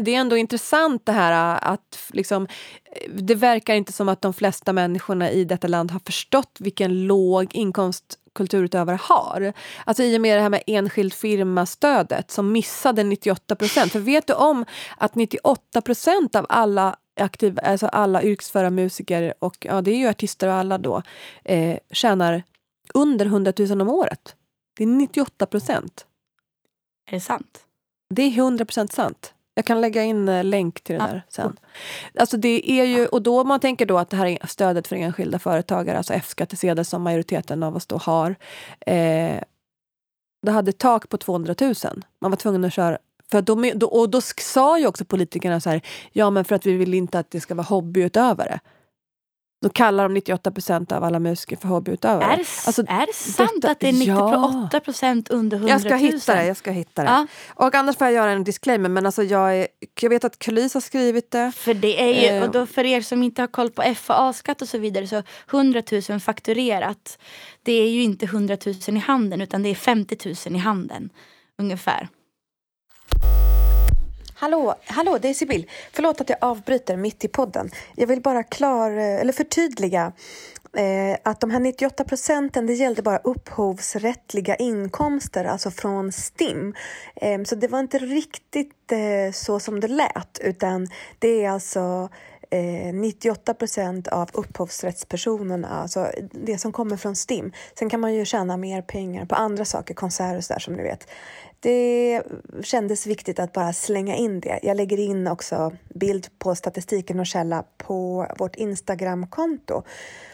det är ändå intressant det här att liksom, eh, det verkar inte som att de flesta människorna i detta land har förstått vilken låg inkomst kulturutövare har. Alltså i och med det här med enskild firma-stödet som missade 98 procent. För vet du om att 98 procent av alla aktiva, alltså alla yrkesföra musiker och ja, det är ju artister och alla då, eh, tjänar under 100 000 om året. Det är 98 procent är det sant? Det är 100% sant. Jag kan lägga in eh, länk till det Ja. där sen. Alltså det är ju, och då man tänker då att det här är stödet för enskilda företagare, alltså F-skattsedel som majoriteten av oss då har. Eh, det hade tak på 200 000. Man var tvungen att köra för då, och då sa ju också politikerna så här, ja men för att vi vill inte att det ska vara hobbyutövare. Då kallar de 98 procent av alla musiker för hobbyutövare. Är det, Alltså, är det sant detta- att det är 98 ja. procent under 100 000? Jag ska hitta det. Jag ska hitta det. Ja, Och annars får jag göra en disclaimer, men alltså jag, är, jag vet att Kulis har skrivit det. för det är ju, Eh. och då för er som inte har koll på FAA-skatt och så vidare så 100 000 fakturerat. Det är ju inte 100 000 i handen utan det är 50 000 i handen ungefär. Hallå, hallå, det är Sibyl. Förlåt att jag avbryter mitt i podden. Jag vill bara klar, eh, eller förtydliga eh, att de här 98 procenten, det gällde bara upphovsrättliga inkomster, alltså från STIM. Eh, så det var inte riktigt eh, så som det lät, utan det är alltså eh, 98 procent av upphovsrättspersonerna, alltså det som kommer från STIM. Sen kan man ju tjäna mer pengar på andra saker, konserter och sådär som ni vet. Det kändes viktigt att bara slänga in det. Jag lägger in också bild på statistiken och källa på vårt Instagramkonto.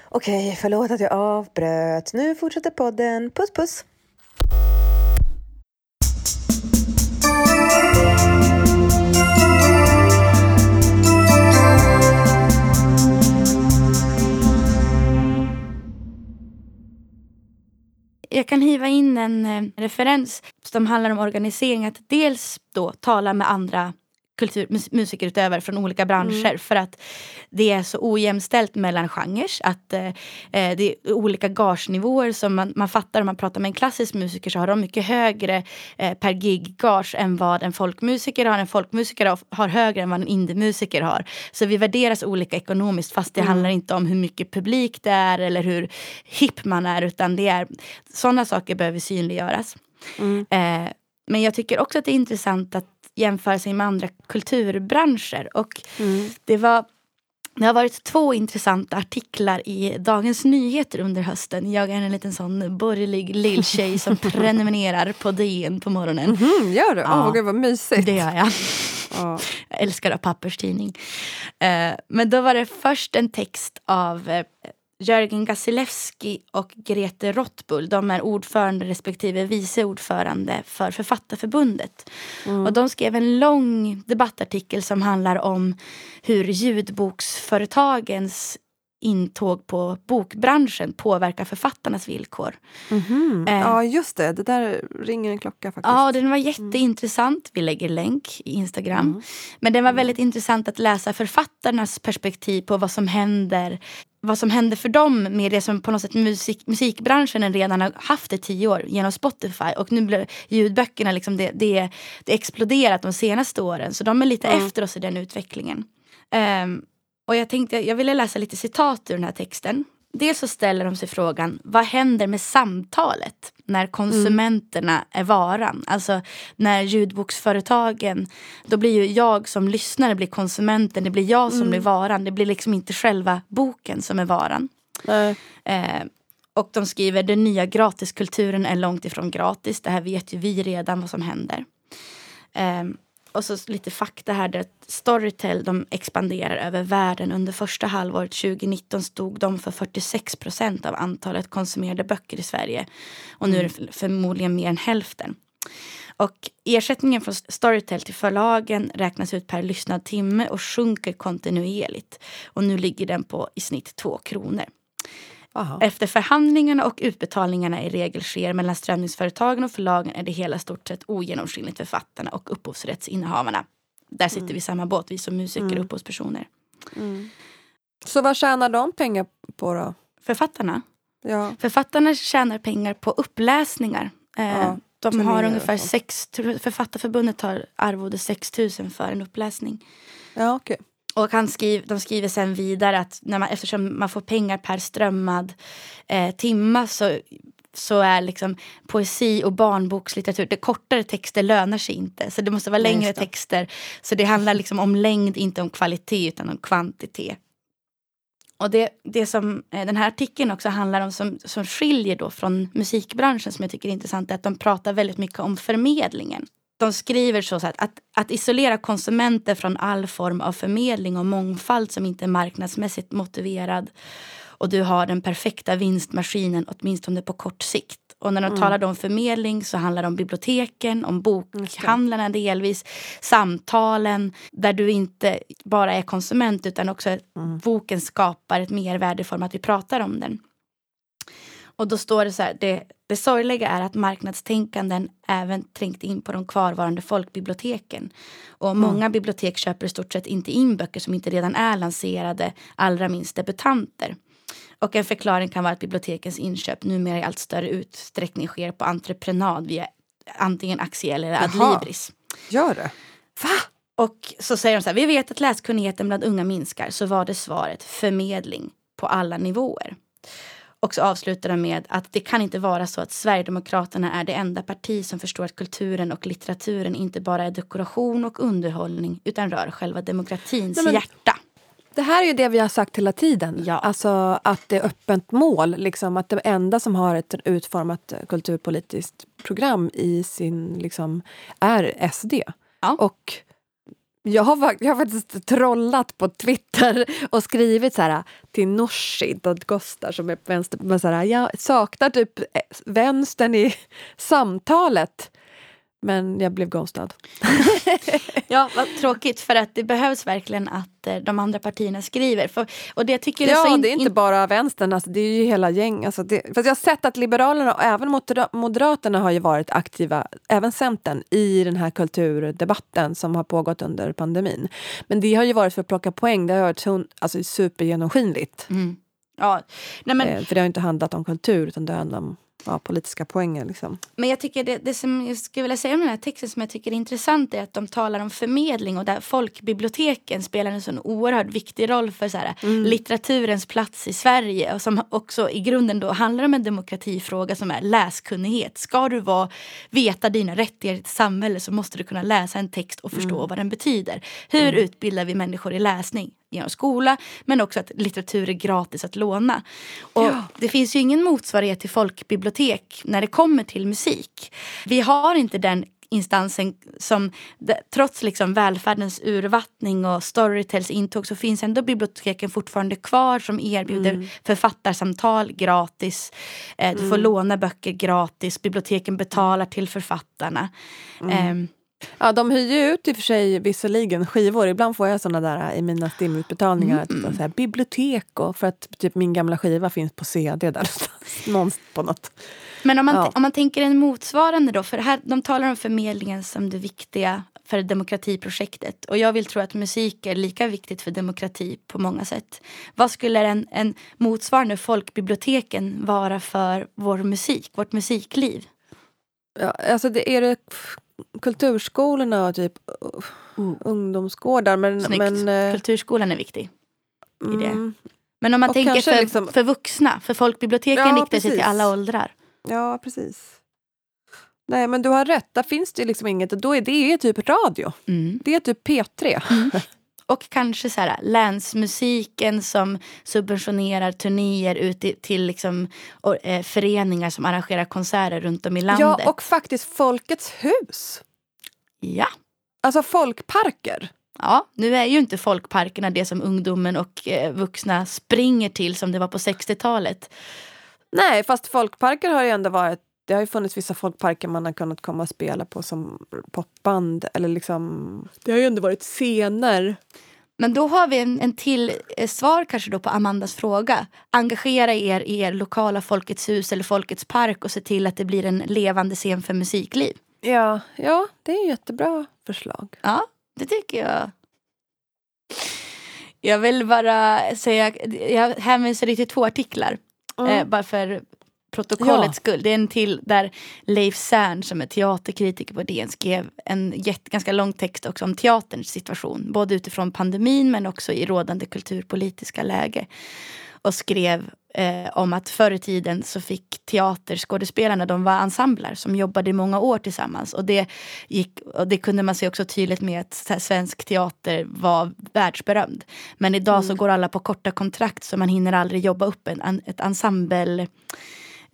Okej, förlåt att jag avbröt. Nu fortsätter podden. Puss puss! Jag kan hiva in en eh, referens som handlar om organisering. Att dels då tala med andra kultur, mus- musikerutövare från olika branscher för att det är så ojämställt mellan genrer. Att eh, eh, det är olika gagenivåer som man, man fattar om man pratar med en klassisk musiker så har de mycket högre eh, per gig gage än vad en folkmusiker har. En folkmusiker har- har högre än vad en indiemusiker har. Så vi värderas olika ekonomiskt fast det handlar inte om hur mycket publik det är eller hur hipp man är utan det är sådana saker behöver synliggöras. Eh, men jag tycker också att det är intressant att jämföra sig med andra kulturbranscher. Och det, var, det har varit två intressanta artiklar i Dagens Nyheter under hösten. Jag är en liten sån borgerlig lilltjej som prenumererar på DN på morgonen. Mm, gör du? Åh, Ja. gud vad mysigt. Det gör jag. Ja. Jag älskar papperstidning. Eh, men då var det först en text av eh, Jörgen Gasilewski och Grete Rottbull. De är ordförande respektive vice ordförande för Författarförbundet. Och de skrev en lång debattartikel som handlar om hur ljudboksföretagens intåg på bokbranschen påverkar författarnas villkor. Mhm. Eh. ja, just det. Det där ringer en klocka faktiskt. Ja, den var jätteintressant. Vi lägger länk i Instagram. Men den var väldigt intressant att läsa författarnas perspektiv på vad som händer vad som händer för dem med det som på något sätt musik, musikbranschen redan har haft i tio år genom Spotify. Och nu blir ljudböckerna liksom det, det, det exploderat de senaste åren. Så de är lite efter oss i den utvecklingen. Ehm, och jag tänkte, jag ville läsa lite citat ur den här texten. Dels så ställer de sig frågan, vad händer med samtalet när konsumenterna är varan? Alltså när ljudboksföretagen, då blir ju jag som lyssnare blir konsumenten, det blir jag som blir varan. Det blir liksom inte själva boken som är varan. Eh, och de skriver den nya gratiskulturen är långt ifrån gratis. Det här vet ju vi redan vad som händer. Eh, och så lite fakta här. Där att Storytel de expanderar över världen. Under första halvåret 2019 stod de för 46 procent av antalet konsumerade böcker i Sverige. Och nu är det f- förmodligen mer än hälften. Och ersättningen från Storytel till förlagen räknas ut per lyssnad timme och sjunker kontinuerligt. Och nu ligger den på i snitt 2 kronor. Aha. Efter förhandlingarna och utbetalningarna i regel sker mellan strömningsföretagen och förlagen är det hela stort sett ogenomskinligt för författarna och upphovsrättsinnehavarna. Där sitter vi i samma båt, vi som musiker och upphovspersoner. Så vad tjänar de pengar på då? Författarna? Ja. Författarna tjänar pengar på uppläsningar. Eh, Ja, de har ungefär sex, Författarförbundet har arvode 6 000 för en uppläsning. Ja, okej. Och han skriv, de skriver sen vidare att när man, eftersom man får pengar per strömmad eh, timma så, så är liksom poesi och barnbokslitteratur, det kortare texter lönar sig inte. Så det måste vara längre texter. Så det handlar liksom om längd, inte om kvalitet utan om kvantitet. Och det, det som eh, den här artikeln också handlar om som, som skiljer då från musikbranschen som jag tycker är intressant är att de pratar väldigt mycket om förmedlingen. De skriver så, så att, att att isolera konsumenter från all form av förmedling och mångfald som inte är marknadsmässigt motiverad och du har den perfekta vinstmaskinen åtminstone på kort sikt. Och när de talar då om förmedling så handlar det om biblioteken, om bokhandlarna delvis, samtalen där du inte bara är konsument utan också att boken skapar ett mervärde i form att vi pratar om den. Och då står det så här, det, det sorgliga är att marknadstänkanden även trängt in på de kvarvarande folkbiblioteken. Och många bibliotek köper i stort sett inte in böcker som inte redan är lanserade, allra minst debutanter. Och en förklaring kan vara att bibliotekens inköp numera i allt större utsträckning sker på entreprenad via antingen aktie eller adlibris. Gör det? Va? Och så säger de så här, vi vet att läskunnigheten bland unga minskar, så var det svaret förmedling på alla nivåer. Och så avslutar med att det kan inte vara så att Sverigedemokraterna är det enda parti som förstår att kulturen och litteraturen inte bara är dekoration och underhållning utan rör själva demokratins Nej, men- hjärta. Det här är ju det vi har sagt hela tiden. Ja. Alltså att det är öppet mål. Liksom, att det enda som har ett utformat kulturpolitiskt program i sin, liksom, är SD. Ja. Och jag har, jag har faktiskt trollat på Twitter och skrivit så här till Nooshi Dadgostar som är på vänster. Men så här, jag saknar typ eh, vänstern i samtalet. Men jag blev ghostad. Ja, vad tråkigt för att det behövs verkligen att eh, de andra partierna skriver. För, och det tycker är Ja, in- det är inte in- bara vänstern, alltså, det är ju hela gäng. Alltså, det, jag har sett att Liberalerna och även Modera- Moderaterna har ju varit aktiva, även Centern, i den här kulturdebatten som har pågått under pandemin. Men det har ju varit för att plocka poäng, det har varit så- alltså, supergenomskinligt. Mm. Ja, nej men, Eh, för det har inte handlat om kultur utan det har handlat om ja, politiska poänger. Liksom. Men jag tycker det, det som jag skulle vilja säga om den här texten som jag tycker är intressant är att de talar om förmedling och där folkbiblioteken spelar en sån oerhört viktig roll för så här, litteraturens plats i Sverige och som också i grunden då handlar om en demokratifråga som är läskunnighet. Ska du vara, veta dina rättigheter i ett samhälle så måste du kunna läsa en text och förstå vad den betyder. Hur utbildar vi människor i läsning? Genom skola men också att litteratur är gratis att låna. Och Det finns ju ingen motsvarighet till folkbibliotek när det kommer till musik. Vi har inte den instansen som trots liksom välfärdens urvattning och Storytels intåg så finns ändå biblioteken fortfarande kvar som erbjuder författarsamtal gratis. Eh, du får låna böcker gratis. Biblioteken betalar till författarna. Ehm, Ja, de hyr ju ut i och för sig visserligen skivor. Ibland får jag såna där i mina STIM-utbetalningar. att Så här, bibliotek och för att typ min gamla skiva finns på CD där någonstans på något. Men om man, Ja. om man tänker en motsvarande då, för här, de talar om förmedlingen som det viktiga för demokratiprojektet. Och jag vill tro att musik är lika viktigt för demokrati på många sätt. Vad skulle en, en motsvarande folkbiblioteken vara för vår musik, vårt musikliv? Ja, alltså det är det kulturskolorna och typ uh, ungdomsgårdar. Men, Snyggt. men, eh, Kulturskolan är viktig. i det. mm, Men om man Och tänker för, liksom- för vuxna, för folkbiblioteken Ja, riktar sig till alla åldrar. ja, precis. Nej, men du har rätt. Där finns det liksom inget. Då är det typ radio. Mm. Det är typ P3. Och kanske så här, länsmusiken som subventionerar turnéer ut i, till liksom, och, eh, föreningar som arrangerar konserter runt om i landet. Ja, och faktiskt Folkets hus. ja. Alltså folkparker. Ja, nu är ju inte folkparkerna det som ungdomen och eh, vuxna springer till som det var på 60-talet. Nej, fast folkparker har ju ändå varit det har ju funnits vissa folkparker man har kunnat komma och spela på som popband. Eller liksom, det har ju ändå varit scener. Men då har vi en, en till eh, svar kanske då på Amandas fråga. Engagera er i er lokala Folkets hus eller Folkets park och se till att det blir en levande scen för musikliv. Ja, ja det är ett jättebra förslag. Ja, det tycker jag. Jag vill bara säga, jag hänvisar dig till två artiklar. Eh, bara för protokollets Ja. skull. Det är en till där Leif Cern som är teaterkritiker på DN skrev en jätte, ganska lång text också om teaterns situation. Både utifrån pandemin men också i rådande kulturpolitiska läge. Och skrev eh, om att förr i tiden så fick teaterskådespelarna, de var ensembler som jobbade i många år tillsammans. Och det, gick, och det kunde man se också tydligt med att här, svensk teater var världsberömd. Men idag så går alla på korta kontrakt så man hinner aldrig jobba upp en, en, ett ensemble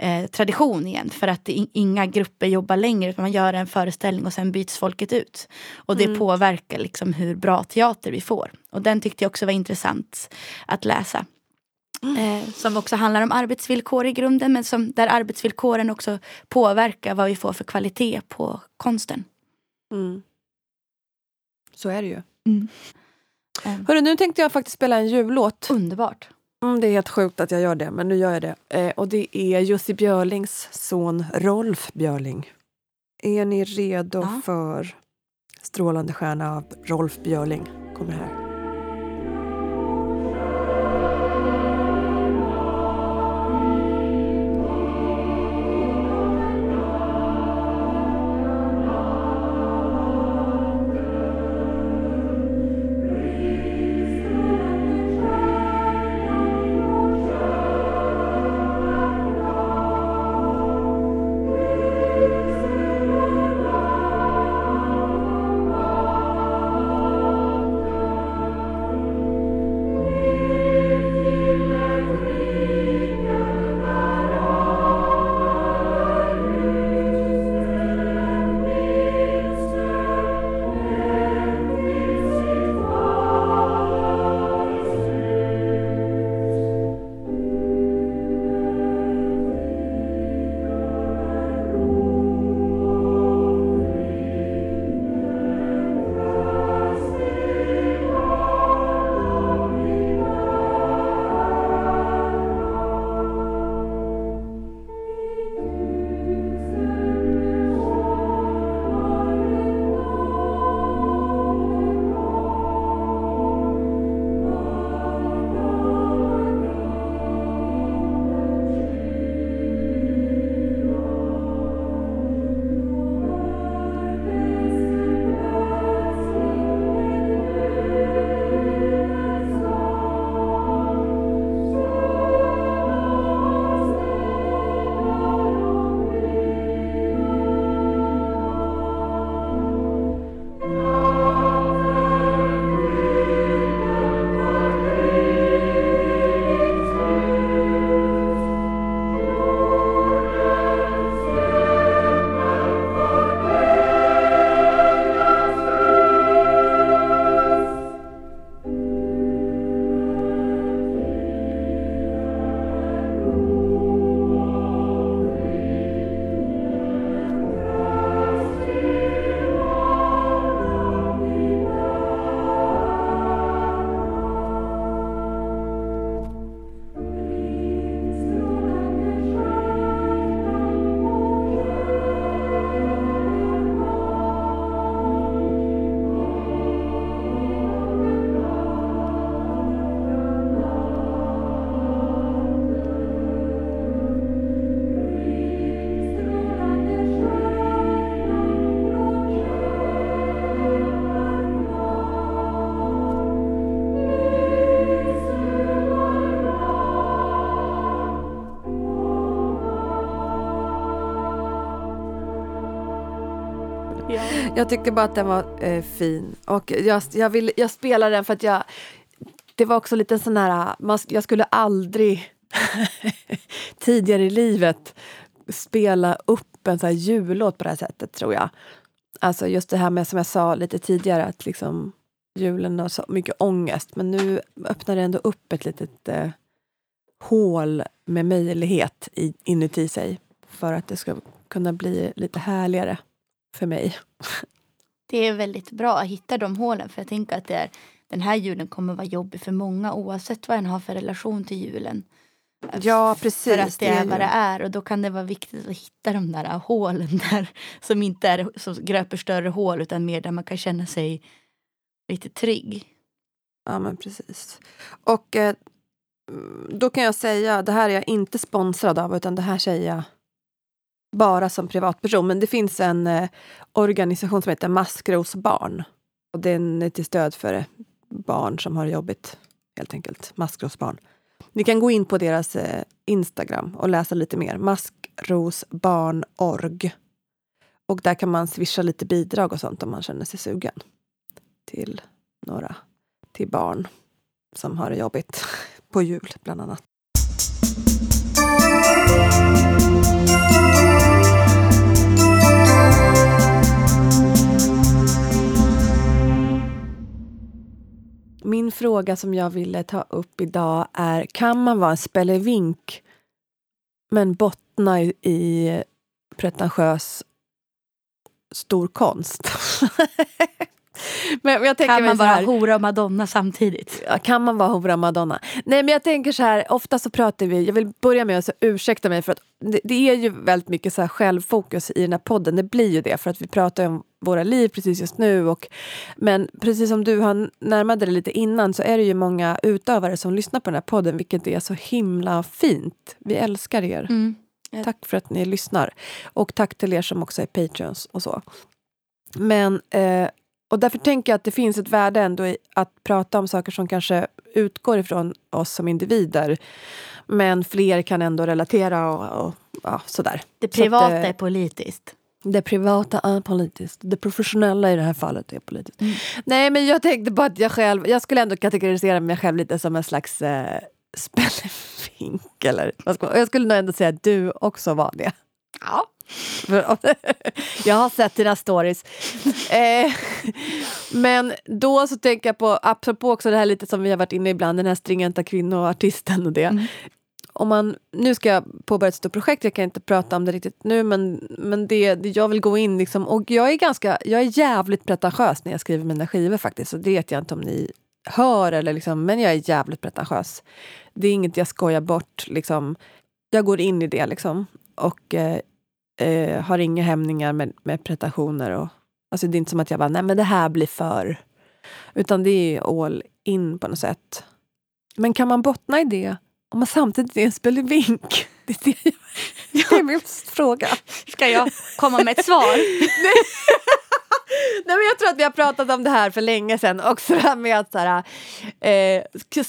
eh, tradition igen. För att inga grupper jobbar längre. Utan man gör en föreställning och sen byts folket ut. Och det påverkar liksom hur bra teater vi får. Och den tyckte jag också var intressant att läsa. Eh, som också handlar om arbetsvillkor i grunden. Men som, där arbetsvillkoren också påverkar vad vi får för kvalitet på konsten. Mm. Så är det ju. Eh, Hörru, nu tänkte jag faktiskt spela en jullåt. underbart. Mm, det är helt sjukt att jag gör det, men nu gör jag det. Eh, och det är Jussi Björlings son Rolf Björling. Är ni redo Ja. för Strålande stjärna av Rolf Björling? Kommer här. Jag tyckte bara att den var eh, fin. Och jag, jag, vill, jag spelar den för att jag... Det var också lite sån här... Man, jag skulle aldrig tidigare i livet spela upp en sån här jullåt på det här sättet, tror jag. Alltså just det här med, som jag sa lite tidigare, att liksom julen har så mycket ångest. Men nu öppnar det ändå upp ett litet eh, hål med möjlighet i, inuti sig för att det ska kunna bli lite härligare för mig. Det är väldigt bra att hitta de hålen för jag tänker att det är, den här julen kommer vara jobbig för många oavsett vad en har för relation till julen. Ja, precis. För att det, är vad det är och då kan det vara viktigt att hitta de där hålen där som inte är som gröper större hål utan mer där man kan känna sig lite trygg. Ja, men precis. Och eh, då kan jag säga, det här är jag inte sponsrad av, utan det här säger jag bara som privatperson. Men det finns en eh, organisation som heter Maskrosbarn. Och den är till stöd för eh, barn som har det jobbigt, helt enkelt. Maskrosbarn. Ni kan gå in på deras eh, Instagram och läsa lite mer. Maskrosbarn.org. Och där kan man swisha lite bidrag och sånt om man känner sig sugen. Till några till barn som har det jobbigt på jul, bland annat. Min fråga som jag ville ta upp idag är kan man vara en spelevink men bottna i, i pretentiös stor konst? men jag tänker Kan man här- vara hora och madonna samtidigt? Kan man vara hora Madonna? Nej men jag tänker så här, ofta så pratar vi, jag vill börja med att så ursäkta mig för att det, det är ju väldigt mycket så här självfokus i den här podden, det blir ju det för att vi pratar om våra liv precis just nu och men precis som du har närmat dig lite innan så är det ju många utövare som lyssnar på den här podden vilket är så himla fint. Vi älskar er. Mm. Tack för att ni lyssnar. Och tack till er som också är patreons och så. Men, eh, och därför tänker jag att det finns ett värde ändå i att prata om saker som kanske utgår ifrån oss som individer. Men fler kan ändå relatera och, och ja, sådär. Det Så att, privata eh, är politiskt. Det privata är politiskt. Det professionella i det här fallet är politiskt. Nej, men jag tänkte bara att jag själv... Jag skulle ändå kategorisera mig själv lite som en slags eh, spelefink. Eller, vad ska man, jag skulle nog ändå säga att du också var det. Ja. Jag har sett dina stories. Eh, men då så tänker jag på, apropå också det här lite som vi har varit inne ibland, den här stringenta kvinnoartisten och det. Mm. Om man, nu ska jag påbörja ett stort projekt, jag kan inte prata om det riktigt nu men, men det, det, jag vill gå in liksom, och jag är ganska, jag är jävligt pretentiös när jag skriver mina skivor faktiskt. Så det vet jag inte om ni hör eller liksom, men jag är jävligt pretentiös. Det är inget jag skojar bort liksom. Jag går in i det liksom. Och eh, eh, har inga hämningar med, med pretensioner. Och, alltså det är inte som att jag bara, nej men det här blir för. Utan det är all in på något sätt. Men kan man bottna i det om man samtidigt är en spelevink? Det är, det, det är min fråga. Ska jag komma med ett svar? Nej, men jag tror att vi har pratat om det här för länge sedan. Också det här med att så här, eh,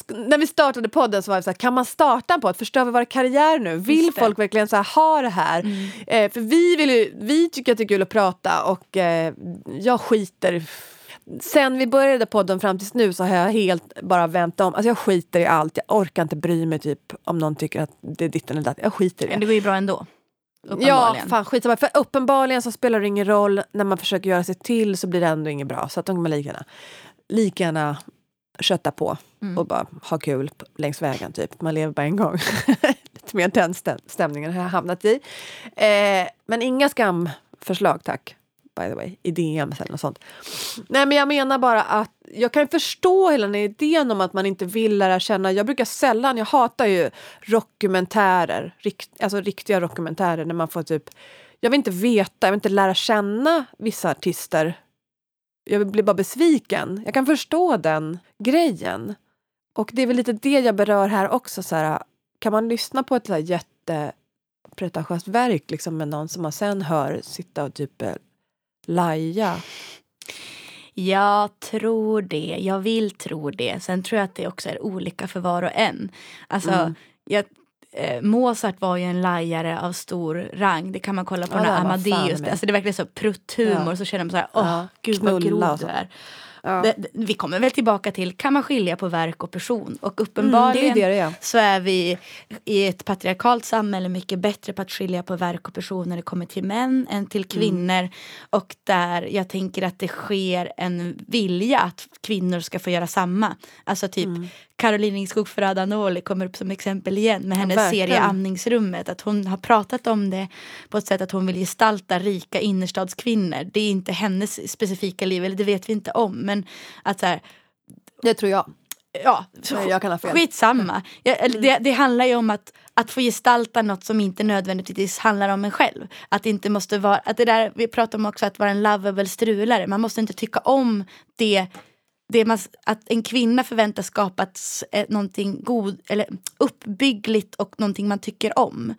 när vi startade podden så var det så här, kan man starta en podd? Förstör vi våra karriär nu? Vill folk verkligen så här, ha det här? Eh, för vi, vill ju, vi tycker att det är kul att prata och eh, jag skiter Sen vi började podden fram tills nu så har jag helt bara vänt om. Alltså jag skiter i allt. Jag orkar inte bry mig typ om någon tycker att det är ditten eller datt. Jag skiter i det. Men det går ju bra ändå. Ja, fan skitsamma. För uppenbarligen så spelar det ingen roll. När man försöker göra sig till så blir det ändå inget bra. Så att de kan man lika gärna, lika gärna kötta på Mm. och bara ha kul längs vägen. Typ. Man lever bara en gång. Lite mer den stäm- stämningen har jag hamnat i. Eh, men inga skamförslag tack. By the way, i DMs eller något sånt. Nej men jag menar bara att jag kan förstå hela den här idén om att man inte vill lära känna. Jag brukar sällan, jag hatar ju dokumentärer, rikt, alltså riktiga dokumentärer när man får typ jag vill inte veta, jag vill inte lära känna vissa artister. Jag blir bara besviken. Jag kan förstå den grejen. Och det är väl lite det jag berör här också. Så här, kan man lyssna på ett så jättepretentiöst verk liksom, med någon som man sen hör sitta och typ eh, laja? Jag tror det. Jag vill tro det. Sen tror jag att det också är olika för var och en. Alltså, Mm. jag, eh, Mozart var ju en lajare av stor rang. Det kan man kolla på Ja, fan Amadeus. Alltså det är verkligen så prutthumor. Ja. Så känner man så här, åh Ja, gud vad grov du är. Ja. Det, vi kommer väl tillbaka till, kan man skilja på verk och person? Och Mm, det uppenbarligen är det är. så är vi i ett patriarkalt samhälle mycket bättre på att skilja på verk och person när det kommer till män än till kvinnor. Och där jag tänker att det sker en vilja att kvinnor ska få göra samma. Alltså typ Caroline Ringskog Ferrada-Noli kommer upp som exempel igen med hennes verkligen. serie Amningsrummet. Att hon har pratat om det på ett sätt att hon vill gestalta rika innerstadskvinnor. Det är inte hennes specifika liv, eller det vet vi inte om. Men att så här, Det tror jag. ja, Men jag kan ha fel. Skitsamma. Eller det, det handlar ju om att, att få gestalta något som inte nödvändigtvis handlar om en själv. Att det inte måste vara, att det där, vi pratar om också att vara en lovable strulare. Man måste inte tycka om det, det man, att en kvinna förväntas skapa eh, någonting god, eller uppbyggligt och någonting man tycker om.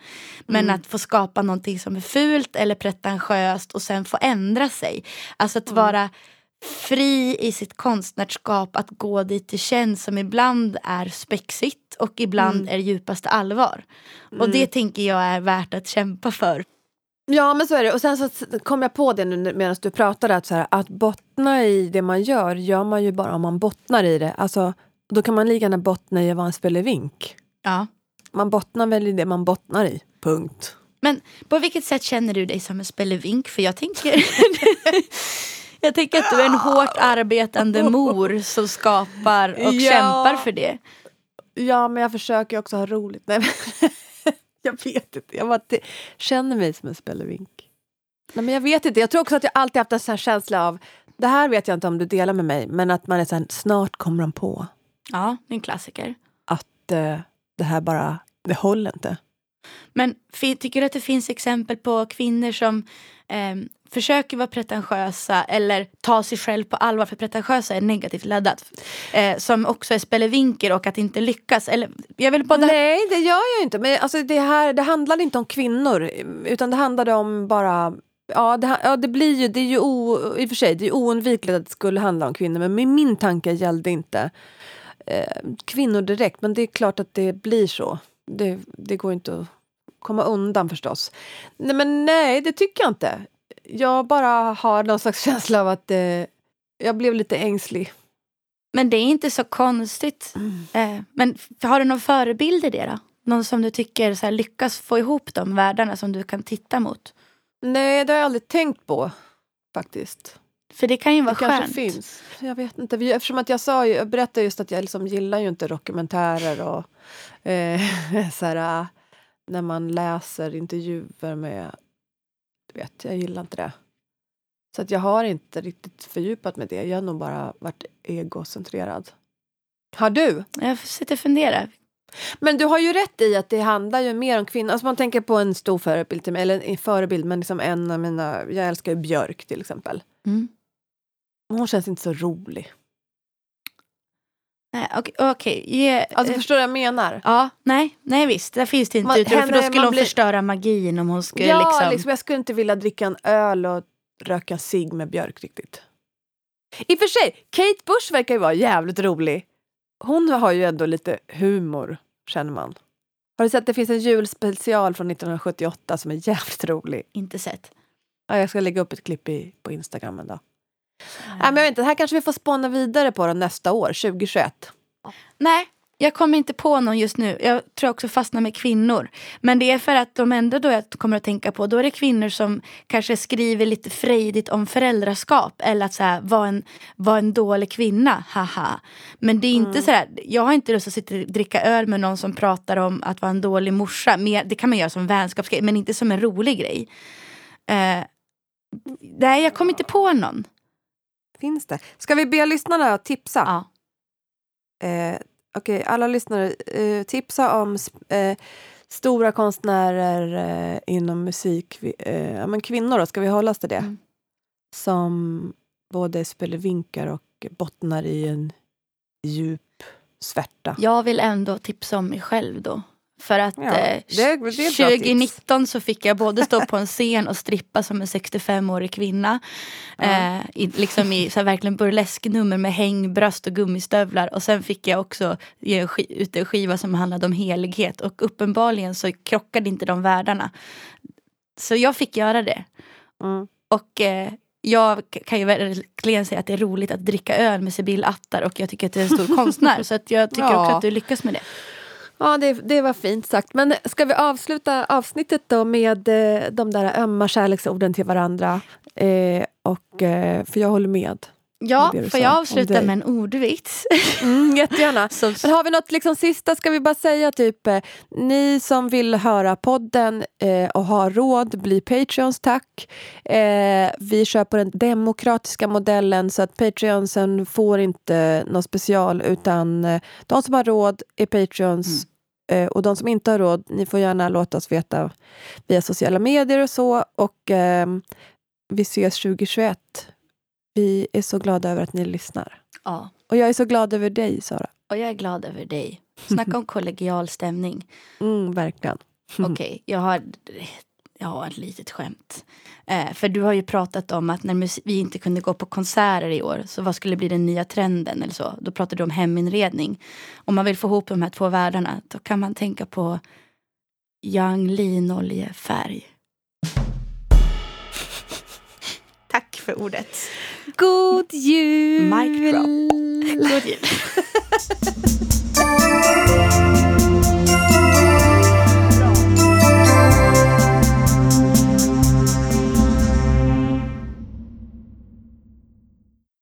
Men att få skapa någonting som är fult eller pretentiöst och sen få ändra sig. Alltså att vara fri i sitt konstnärskap att gå dit det känns som ibland är spexigt och ibland är djupaste allvar. Och det tänker jag är värt att kämpa för. Ja, men så är det. Och sen så kom jag på det nu medan du pratade, att, så här, att bottna i det man gör, gör man ju bara om man bottnar i det. Alltså, då kan man lika gärna bottna i att vara en spelevink. Ja. Man bottnar väl i det man bottnar i. Punkt. Men på vilket sätt känner du dig som en spelevink? För jag tänker, jag tänker att du är en hårt arbetande mor som skapar och Ja. kämpar för det. Ja, men jag försöker också ha roligt. Nej, men, jag vet inte. Jag bara känner mig som en spelevink. Nej, men jag vet inte. Jag tror också att jag alltid haft en sån känsla av, det här vet jag inte om du delar med mig, men att man är så här, snart kommer de på Ja, det är en klassiker. att eh, det här bara, det håller inte. Men tycker du att det finns exempel på kvinnor som eh, försöker vara pretentiösa eller ta sig själv på allvar, för pretentiösa är negativt laddat. Eh, som också är spelevinker och att inte lyckas. Eller, jag vill bara... Nej, det gör jag inte. Men alltså, det, här, det handlade inte om kvinnor, utan det handlade om bara... Ja, det, ja, det blir ju, det är ju o, i och för sig, det är oundvikligt att det skulle handla om kvinnor, men min, min tanke gällde inte eh, kvinnor direkt. Men det är klart att det blir så. Det, det går inte att komma undan förstås. Nej, men nej, det tycker jag inte. Jag bara har någon slags känsla av att eh, jag blev lite ängslig. Men det är inte så konstigt. Eh, men har du någon förebild i det då? Någon som du tycker så här, lyckas få ihop de världarna som du kan titta mot? Nej, det har jag aldrig tänkt på faktiskt. För det kan ju vara Det kanske skönt. finns. Jag vet inte. Eftersom att jag sa jag berättade just att jag liksom gillar ju inte dokumentärer och eh, så här, äh, när man läser intervjuer med... Du vet, jag gillar inte det. Så att jag har inte riktigt fördjupat mig det. Jag har nog bara varit egocentrerad. Har du? Jag sitter och funderar. Men du har ju rätt i att det handlar ju mer om kvinnor. Alltså man tänker på en stor förebild till mig, eller en förebild, men liksom en av mina... Jag älskar ju Björk till exempel. Mm. Hon känns inte så rolig. Nej, Okej, okej. ge- Alltså eh, förstår du vad jag menar? Ja, nej, nej visst. Där finns det inte Man- utrymme. För då henne- skulle hon blir- förstöra magin om hon skulle ja, liksom... liksom. jag skulle inte vilja dricka en öl och röka cigg med Björk riktigt. I och för sig, Kate Bush verkar ju vara jävligt rolig. Hon har ju ändå lite humor, känner man. Har du sett att det finns en julspecial från 1978 som är jävligt rolig? Inte sett. Ja, jag ska lägga upp ett klipp i, på Instagram en dag. Nej, men jag vet inte, det här kanske vi får spåna vidare på då nästa år, 2021. Nej, jag kommer inte på någon just nu. Jag tror jag också fastnar med kvinnor. Men det är för att de ändå då jag kommer att tänka på, då är det kvinnor som kanske skriver lite frejdigt om föräldraskap. Eller att så här, vara en, var en dålig kvinna, haha. Men det är inte så här, jag har inte lust att sitta och dricka öl med någon som pratar om att vara en dålig morsa. Mer, det kan man göra som vänskapsgrej, men inte som en rolig grej. Eh, nej, jag kommer inte på någon. Finns det? Ska vi be lyssnarna tipsa? Ja. Eh, Okej, alla lyssnare, eh, tipsa om eh, stora konstnärer eh, inom musik. Eh, ja, men kvinnor då, ska vi hålla oss till det? Mm. Som både spelar vinkar och bottnar i en djup svärta. Jag vill ändå tipsa om mig själv då. För att Ja, eh, det- det bra tips. 2019 så fick jag både stå på en scen och strippa som en 65-årig kvinna. Eh, i, liksom i så här, verkligen burlesknummer med hängbröst och gummistövlar. Och sen fick jag också ge ut en skiva som handlade om helighet. Och uppenbarligen så krockade inte de världarna. Så jag fick göra det. Mm. Och eh, jag kan ju verkligen säga att det är roligt att dricka öl med Sibyl Attar och jag tycker att du är en stor konstnär. Så att jag tycker Ja. också att du lyckas med det. Ja, det, det var fint sagt. Men ska vi avsluta avsnittet då med eh, de där ömma kärleksorden till varandra? Eh, och, eh, för jag håller med. Ja, får jag avsluta med en ordvits? Mm, jättegärna. Men har vi något liksom sista ska vi bara säga typ eh, ni som vill höra podden eh, och har råd, bli Patreons tack. Eh, vi kör på den demokratiska modellen så att Patreonsen får inte något special utan eh, de som har råd är Patreons eh, och de som inte har råd, ni får gärna låta oss veta via sociala medier och så och eh, vi ses 2021. Vi är så glada över att ni lyssnar. ja, Och jag är så glad över dig, Sara. och jag är glad över dig. Snacka om kollegial stämning. Mm, verkligen. Okej, jag har jag har ett litet skämt. Eh, för du har ju pratat om att när vi inte kunde gå på konserter i år, så vad skulle bli den nya trenden eller så? Då pratade du om heminredning. Om man vill få ihop de här två världarna, då kan man tänka på Young linoljefärg. Tack för ordet. God jul! Mic drop. God jul.